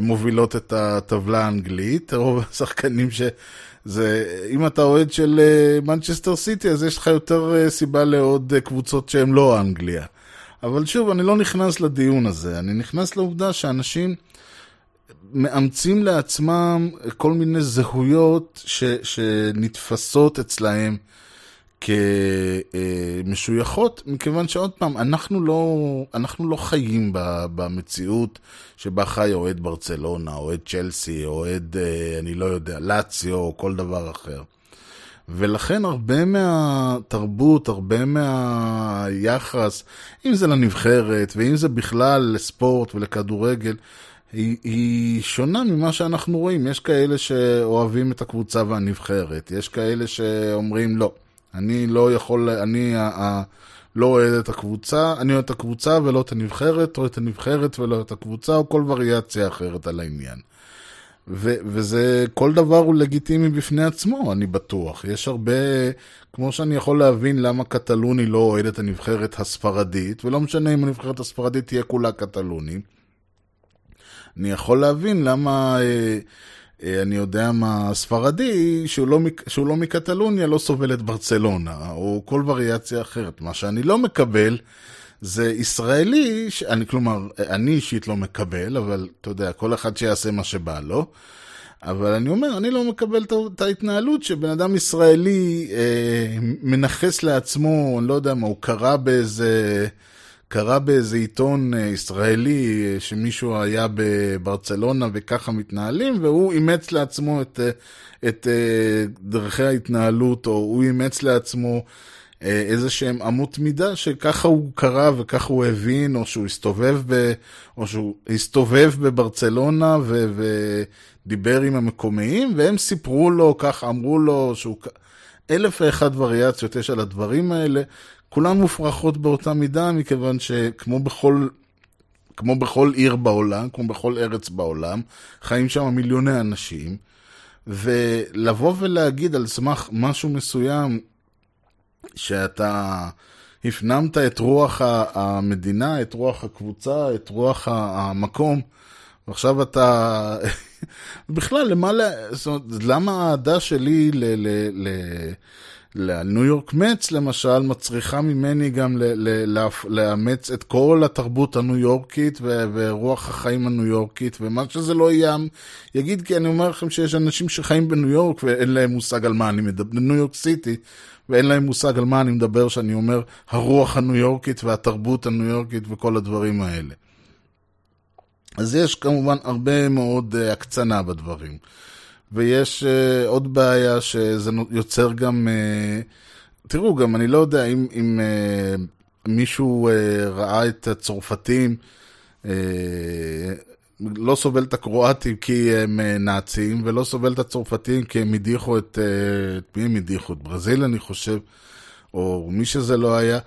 מובילות את הטבלה האנגלית, רוב השחקנים ש... זה, אם אתה אוהד של מנצ'סטר uh, סיטי, אז יש לך יותר uh, סיבה לעוד קבוצות שהן לא אנגליה. אבל שוב, אני לא נכנס לדיון הזה, אני נכנס לעובדה שאנשים מאמצים לעצמם כל מיני זהויות ש, שנתפסות אצלהם כמשויכות, מכיוון שעוד פעם, אנחנו לא, אנחנו לא חיים במציאות שבה חי אוהד ברצלונה, אוהד צ'לסי, אוהד, אה, אני לא יודע, לאציו או כל דבר אחר. ולכן הרבה מהתרבות, הרבה מהיחס, אם זה לנבחרת ואם זה בכלל לספורט ולכדורגל, היא, היא שונה ממה שאנחנו רואים. יש כאלה שאוהבים את הקבוצה והנבחרת, יש כאלה שאומרים לא, אני לא יכול, אני ה, ה, לא אוהד את הקבוצה, אני אוהד את הקבוצה ולא את הנבחרת, או את הנבחרת ולא את הקבוצה, או כל וריאציה אחרת על העניין. ו- וזה, כל דבר הוא לגיטימי בפני עצמו, אני בטוח. יש הרבה, כמו שאני יכול להבין למה קטלוני לא אוהד את הנבחרת הספרדית, ולא משנה אם הנבחרת הספרדית תהיה כולה קטלוני. אני יכול להבין למה, אה, אה, אני יודע מה, ספרדי, שהוא לא, שהוא לא מקטלוניה, לא סובל את ברצלונה, או כל וריאציה אחרת. מה שאני לא מקבל, זה ישראלי, אני, כלומר, אני אישית לא מקבל, אבל אתה יודע, כל אחד שיעשה מה שבא לו. אבל אני אומר, אני לא מקבל את ההתנהלות שבן אדם ישראלי אה, מנכס לעצמו, אני לא יודע מה, הוא קרא באיזה, קרא באיזה עיתון אה, ישראלי אה, שמישהו היה בברצלונה וככה מתנהלים, והוא אימץ לעצמו את, אה, את דרכי ההתנהלות, או הוא אימץ לעצמו איזה שהם אמות מידה שככה הוא קרא וככה הוא הבין, או שהוא הסתובב, ב, או שהוא הסתובב בברצלונה ו, ודיבר עם המקומיים, והם סיפרו לו, ככה אמרו לו, שהוא... אלף ואחד וריאציות יש על הדברים האלה, כולן מופרכות באותה מידה, מכיוון שכמו בכל... כמו בכל עיר בעולם, כמו בכל ארץ בעולם, חיים שם מיליוני אנשים, ולבוא ולהגיד על סמך משהו מסוים, שאתה הפנמת את רוח המדינה, את רוח הקבוצה, את רוח המקום, ועכשיו אתה... בכלל, למה, זאת אומרת, למה האהדה שלי ל... ל, ל לניו יורק מצ למשל, מצריכה ממני גם לאמץ את כל התרבות הניו יורקית ורוח החיים הניו יורקית, ומה שזה לא יהיה, יגיד כי אני אומר לכם שיש אנשים שחיים בניו יורק ואין להם מושג על מה אני מדבר, בניו יורק סיטי, ואין להם מושג על מה אני מדבר שאני אומר הרוח הניו יורקית והתרבות הניו יורקית וכל הדברים האלה. אז יש כמובן הרבה מאוד uh, הקצנה בדברים. ויש uh, עוד בעיה שזה יוצר גם... Uh, תראו, גם אני לא יודע אם, אם uh, מישהו uh, ראה את הצרפתים, uh, לא סובל את הקרואטים כי הם uh, נאצים, ולא סובל את הצרפתים כי הם הדיחו את... Uh, את מי הם הדיחו? את ברזיל, אני חושב, או מי שזה לא היה.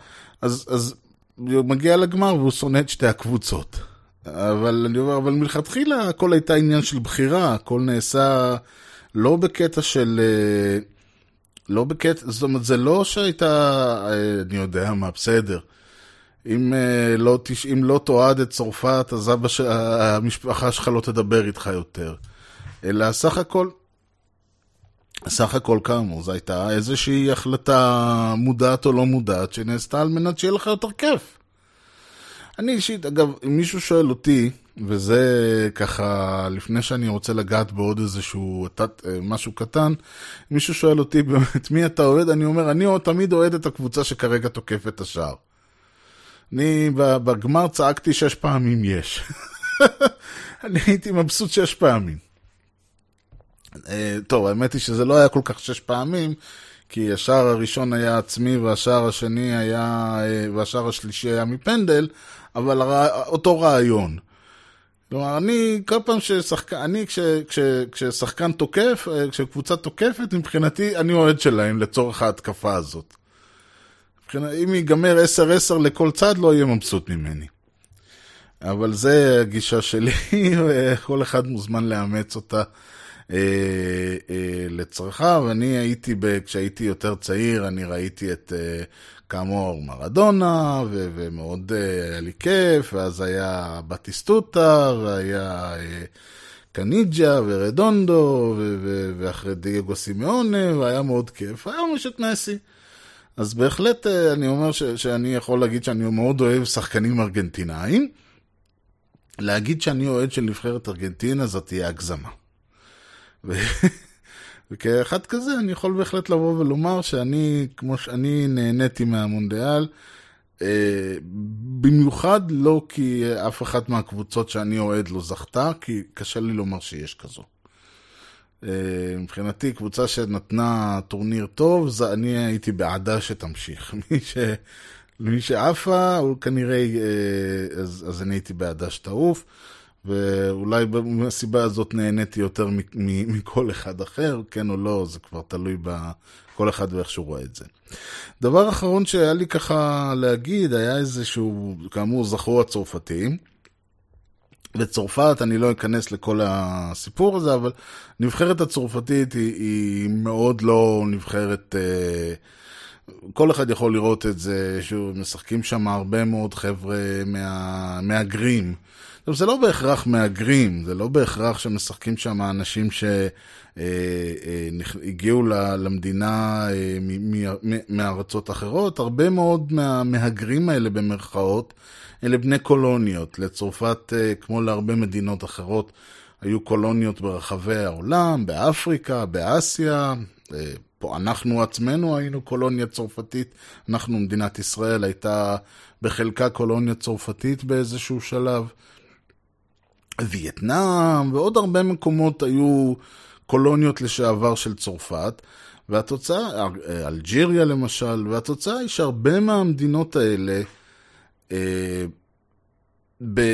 אז, אז הוא מגיע לגמר והוא שונא את שתי הקבוצות. אבל אני אומר, אבל מלכתחילה הכל הייתה עניין של בחירה, הכל נעשה לא בקטע של... אה, לא בקטע, זאת אומרת, זה לא שהייתה, אה, אני יודע מה, בסדר. אם אה, לא, אם לא תועד את צרפת, אז אבא ש... המשפחה שלך לא תדבר איתך יותר. אלא סך הכל, סך הכל כאמור, זו הייתה איזושהי החלטה מודעת או לא מודעת שנעשתה על מנת שיהיה לך יותר כיף. אני אישית, אגב, אם מישהו שואל אותי, וזה ככה, לפני שאני רוצה לגעת בעוד איזשהו תת, אה, משהו קטן, מישהו שואל אותי באמת מי אתה אוהד, אני אומר, אני תמיד אוהד את הקבוצה שכרגע תוקפת השער. אני בגמר צעקתי שש פעמים יש. אני הייתי מבסוט שש פעמים. אה, טוב, האמת היא שזה לא היה כל כך שש פעמים, כי השער הראשון היה עצמי והשער השני היה, אה, והשער השלישי היה מפנדל, אבל אותו רעיון. כלומר, אני, כל פעם ששחקן, אני כש, כש, כששחקן תוקף, אה, כשקבוצה תוקפת, מבחינתי, אני אוהד שלהם לצורך ההתקפה הזאת. אם ייגמר 10-10 לכל צד, לא יהיה מבסוט ממני. אבל זה הגישה שלי, וכל אחד מוזמן לאמץ אותה אה, אה, לצרכיו. אני הייתי, ב, כשהייתי יותר צעיר, אני ראיתי את אה, כאמור מרדונה, ו- ומאוד אה, היה לי כיף, ואז היה בטיסטוטה, והיה אה, קניג'ה ורדונדו, ואחרי דייגו סימאונה, והיה מאוד כיף. היום יש את מסי. אז בהחלט אה, אני אומר ש- שאני יכול להגיד שאני מאוד אוהב שחקנים ארגנטינאים. להגיד שאני אוהד של נבחרת ארגנטינה זאת תהיה הגזמה. וכאחד כזה אני יכול בהחלט לבוא ולומר שאני, כמו שאני נהניתי מהמונדיאל, אה, במיוחד לא כי אף אחת מהקבוצות שאני אוהד לא זכתה, כי קשה לי לומר שיש כזו. אה, מבחינתי, קבוצה שנתנה טורניר טוב, זה, אני הייתי בעדה שתמשיך. מי, ש, מי שעפה, הוא כנראה, אה, אז, אז אני הייתי בעדה שתעוף. ואולי מהסיבה הזאת נהניתי יותר מכל אחד אחר, כן או לא, זה כבר תלוי בכל אחד ואיך שהוא רואה את זה. דבר אחרון שהיה לי ככה להגיד, היה איזשהו, כאמור, זכרו הצרפתים. בצרפת, אני לא אכנס לכל הסיפור הזה, אבל נבחרת הצרפתית היא, היא מאוד לא נבחרת... אה, כל אחד יכול לראות את זה, שמשחקים שם הרבה מאוד חבר'ה מה, מהגרים. עכשיו, זה לא בהכרח מהגרים, זה לא בהכרח שמשחקים שם אנשים שהגיעו למדינה אה, מארצות אחרות. הרבה מאוד מהמהגרים האלה, במרכאות, אלה בני קולוניות. לצרפת, אה, כמו להרבה מדינות אחרות, היו קולוניות ברחבי העולם, באפריקה, באסיה. אה, פה אנחנו עצמנו היינו קולוניה צרפתית, אנחנו, מדינת ישראל, הייתה בחלקה קולוניה צרפתית באיזשהו שלב. וייטנאם ועוד הרבה מקומות היו קולוניות לשעבר של צרפת, והתוצאה, אלג'יריה למשל, והתוצאה היא שהרבה מהמדינות האלה אה,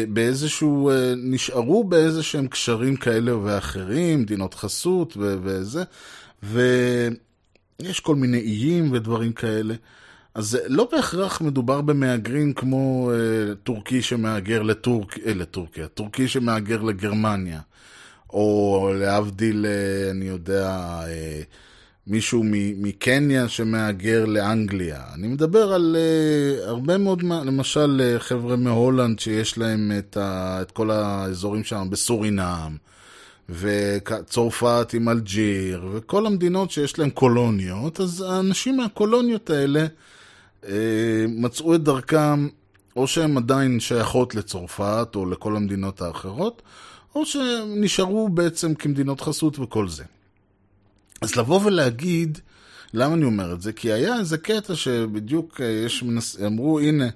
באיזשהו, אה, נשארו באיזה שהם קשרים כאלה ואחרים, מדינות חסות וזה, ויש כל מיני איים ודברים כאלה. אז לא בהכרח מדובר במהגרים כמו אה, טורקי שמהגר לטורק, אה, לטורקיה, טורקי שמהגר לגרמניה, או להבדיל, אה, אני יודע, אה, מישהו מקניה שמהגר לאנגליה. אני מדבר על uh, הרבה מאוד, למשל uh, חבר'ה מהולנד שיש להם את, ה, את כל האזורים שם בסורינם, וצרפת עם אלג'יר, וכל המדינות שיש להם קולוניות, אז האנשים מהקולוניות האלה uh, מצאו את דרכם, או שהן עדיין שייכות לצרפת או לכל המדינות האחרות, או שנשארו בעצם כמדינות חסות וכל זה. אז לבוא ולהגיד, למה אני אומר את זה? כי היה איזה קטע שבדיוק אה, יש. אמרו, הנה,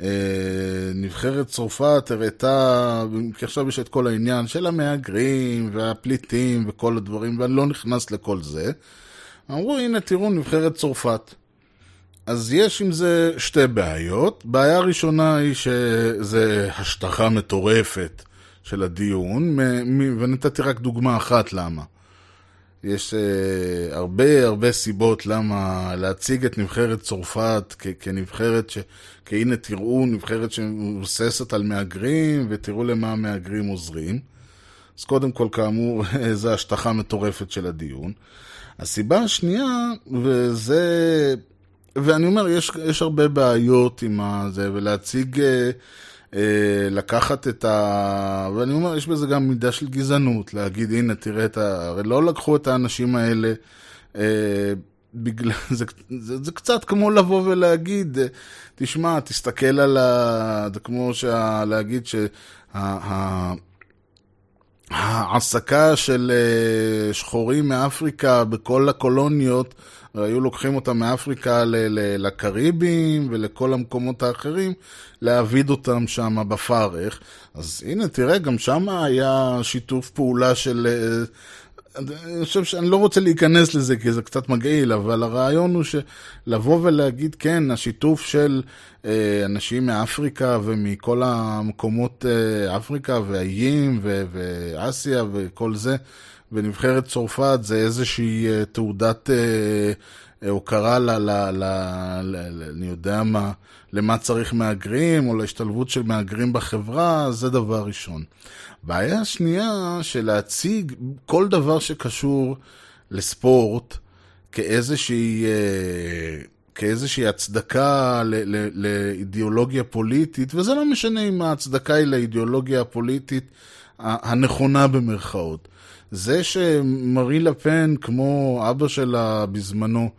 אה, נבחרת צרפת הראתה, כי עכשיו יש את כל העניין של המהגרים והפליטים וכל הדברים, ואני לא נכנס לכל זה. אמרו, הנה, תראו, נבחרת צרפת. אז יש עם זה שתי בעיות. בעיה ראשונה היא שזה השטחה מטורפת של הדיון, ונתתי רק דוגמה אחת למה. יש uh, הרבה הרבה סיבות למה להציג את נבחרת צרפת כ- כנבחרת ש... כהנה תראו נבחרת שמבוססת על מהגרים ותראו למה המהגרים עוזרים. אז קודם כל כאמור זו השטחה מטורפת של הדיון. הסיבה השנייה, וזה, ואני אומר, יש, יש הרבה בעיות עם זה, ולהציג uh, לקחת את ה... ואני אומר, יש בזה גם מידה של גזענות, להגיד, הנה, תראה את ה... הרי לא לקחו את האנשים האלה אה, בגלל... זה, זה, זה קצת כמו לבוא ולהגיד, אה, תשמע, תסתכל על ה... זה כמו שה... להגיד שה... העסקה של אה, שחורים מאפריקה בכל הקולוניות, היו לוקחים אותם מאפריקה לקריבים ולכל המקומות האחרים, להעביד אותם שם בפרך. אז הנה, תראה, גם שם היה שיתוף פעולה של... אה, אני חושב שאני לא רוצה להיכנס לזה כי זה קצת מגעיל, אבל הרעיון הוא שלבוא ולהגיד, כן, השיתוף של אה, אנשים מאפריקה ומכל המקומות, אה, אפריקה והאיים ואסיה וכל זה, ונבחרת צרפת זה איזושהי אה, תעודת אה, הוקרה ל... ל, ל, ל, ל אני יודע מה, למה צריך מהגרים, או להשתלבות של מהגרים בחברה, זה דבר ראשון. בעיה שנייה, שלהציג כל דבר שקשור לספורט כאיזושהי... אה, כאיזושהי הצדקה לאידיאולוגיה פוליטית, וזה לא משנה אם ההצדקה היא לאידיאולוגיה הפוליטית הנכונה במרכאות. זה שמרי לפן, כמו אבא שלה בזמנו,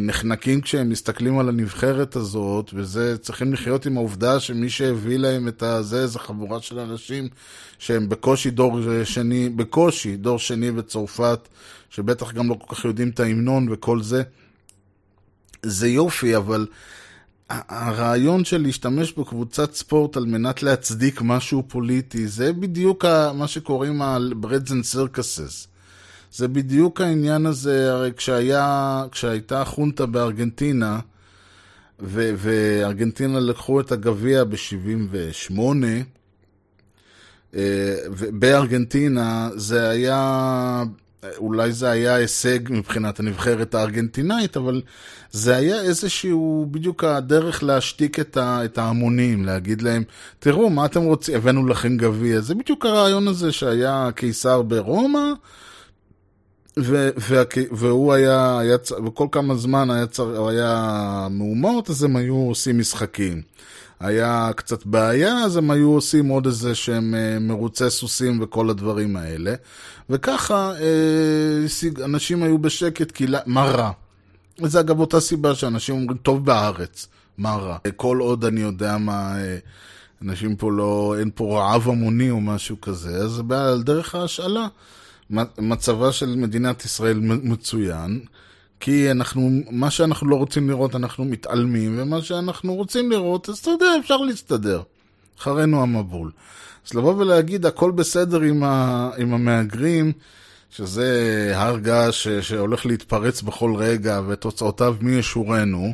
נחנקים כשהם מסתכלים על הנבחרת הזאת, וזה, צריכים לחיות עם העובדה שמי שהביא להם את הזה, זה חבורה של אנשים שהם בקושי דור שני, בקושי דור שני בצרפת, שבטח גם לא כל כך יודעים את ההמנון וכל זה. זה יופי, אבל הרעיון של להשתמש בקבוצת ספורט על מנת להצדיק משהו פוליטי, זה בדיוק מה שקוראים ה-breads and circuses. זה בדיוק העניין הזה, הרי כשהיה, כשהייתה חונטה בארגנטינה, ו- וארגנטינה לקחו את הגביע ב-78, אה, בארגנטינה זה היה, אולי זה היה הישג מבחינת הנבחרת הארגנטינאית, אבל זה היה איזשהו, בדיוק הדרך להשתיק את, את ההמונים, להגיד להם, תראו, מה אתם רוצים, הבאנו לכם גביע. זה בדיוק הרעיון הזה שהיה קיסר ברומא, ו- וה- והוא היה, היה, וכל כמה זמן היה, צר, היה מהומות, אז הם היו עושים משחקים. היה קצת בעיה, אז הם היו עושים עוד איזה שהם אה, מרוצי סוסים וכל הדברים האלה. וככה אה, אנשים היו בשקט, כי מה רע? וזה אגב אותה סיבה שאנשים אומרים, טוב בארץ, מה רע? כל עוד אני יודע מה, אה, אנשים פה לא, אין פה רעב המוני או משהו כזה, אז על דרך ההשאלה. מצבה של מדינת ישראל מצוין, כי אנחנו, מה שאנחנו לא רוצים לראות אנחנו מתעלמים, ומה שאנחנו רוצים לראות, אז אתה יודע, אפשר להסתדר. אחרינו המבול. אז לבוא ולהגיד הכל בסדר עם, ה, עם המהגרים, שזה הר געש שהולך להתפרץ בכל רגע ותוצאותיו מי ישורנו,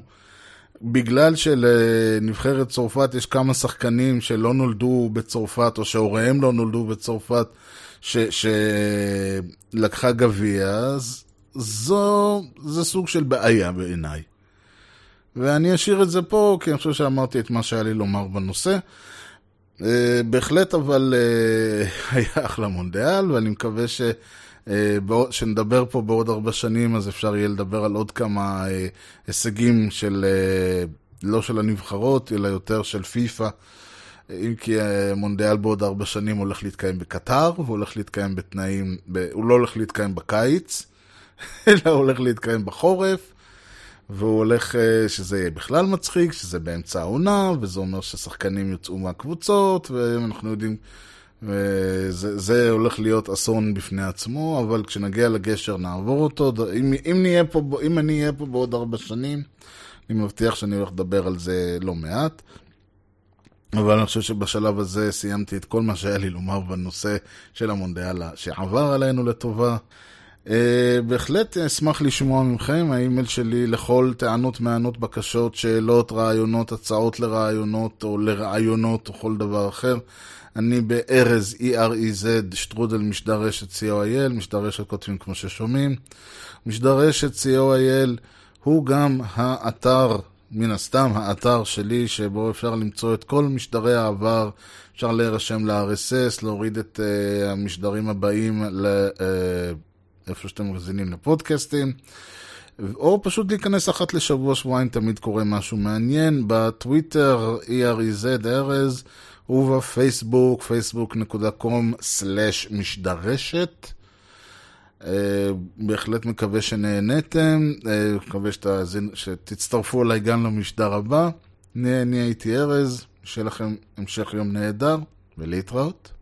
בגלל שלנבחרת צרפת יש כמה שחקנים שלא נולדו בצרפת או שהוריהם לא נולדו בצרפת, שלקחה גביע, זו, זה סוג של בעיה בעיניי. ואני אשאיר את זה פה, כי אני חושב שאמרתי את מה שהיה לי לומר בנושא. Uh, בהחלט, אבל uh, היה אחלה מונדיאל, ואני מקווה ש... כשנדבר פה בעוד ארבע שנים, אז אפשר יהיה לדבר על עוד כמה הישגים של, לא של הנבחרות, אלא יותר של פיפא. אם כי מונדיאל בעוד ארבע שנים הולך להתקיים בקטר, והוא הולך להתקיים בתנאים, ב... הוא לא הולך להתקיים בקיץ, אלא הוא הולך להתקיים בחורף, והוא הולך, אה, שזה יהיה בכלל מצחיק, שזה באמצע העונה, וזה אומר ששחקנים יוצאו מהקבוצות, ואנחנו יודעים, וזה הולך להיות אסון בפני עצמו, אבל כשנגיע לגשר נעבור אותו. אם, אם, נהיה פה, אם אני אהיה פה בעוד ארבע שנים, אני מבטיח שאני הולך לדבר על זה לא מעט. אבל אני חושב שבשלב הזה סיימתי את כל מה שהיה לי לומר בנושא של המונדיאל שעבר עלינו לטובה. Uh, בהחלט אשמח לשמוע מכם, האימייל שלי לכל טענות, מענות, בקשות, שאלות, רעיונות, הצעות לרעיונות או לרעיונות או כל דבר אחר. אני בארז, E-R-E-Z, שטרודל משדר רשת co.il, משדר רשת כותבים כמו ששומעים. משדר רשת co.il הוא גם האתר מן הסתם האתר שלי, שבו אפשר למצוא את כל משדרי העבר, אפשר להירשם ל-RSS, להוריד את uh, המשדרים הבאים לאיפה uh, שאתם מגזינים לפודקאסטים, או פשוט להיכנס אחת לשבוע, שבועיים, תמיד קורה משהו מעניין, בטוויטר, EREZ ארז, ובפייסבוק, facebook.com/משדרשת. אה, בהחלט מקווה שנהניתם, אה, מקווה שתצטרפו אליי גם למשדר הבא. אני הייתי ארז, שיהיה לכם המשך יום נהדר, ולהתראות.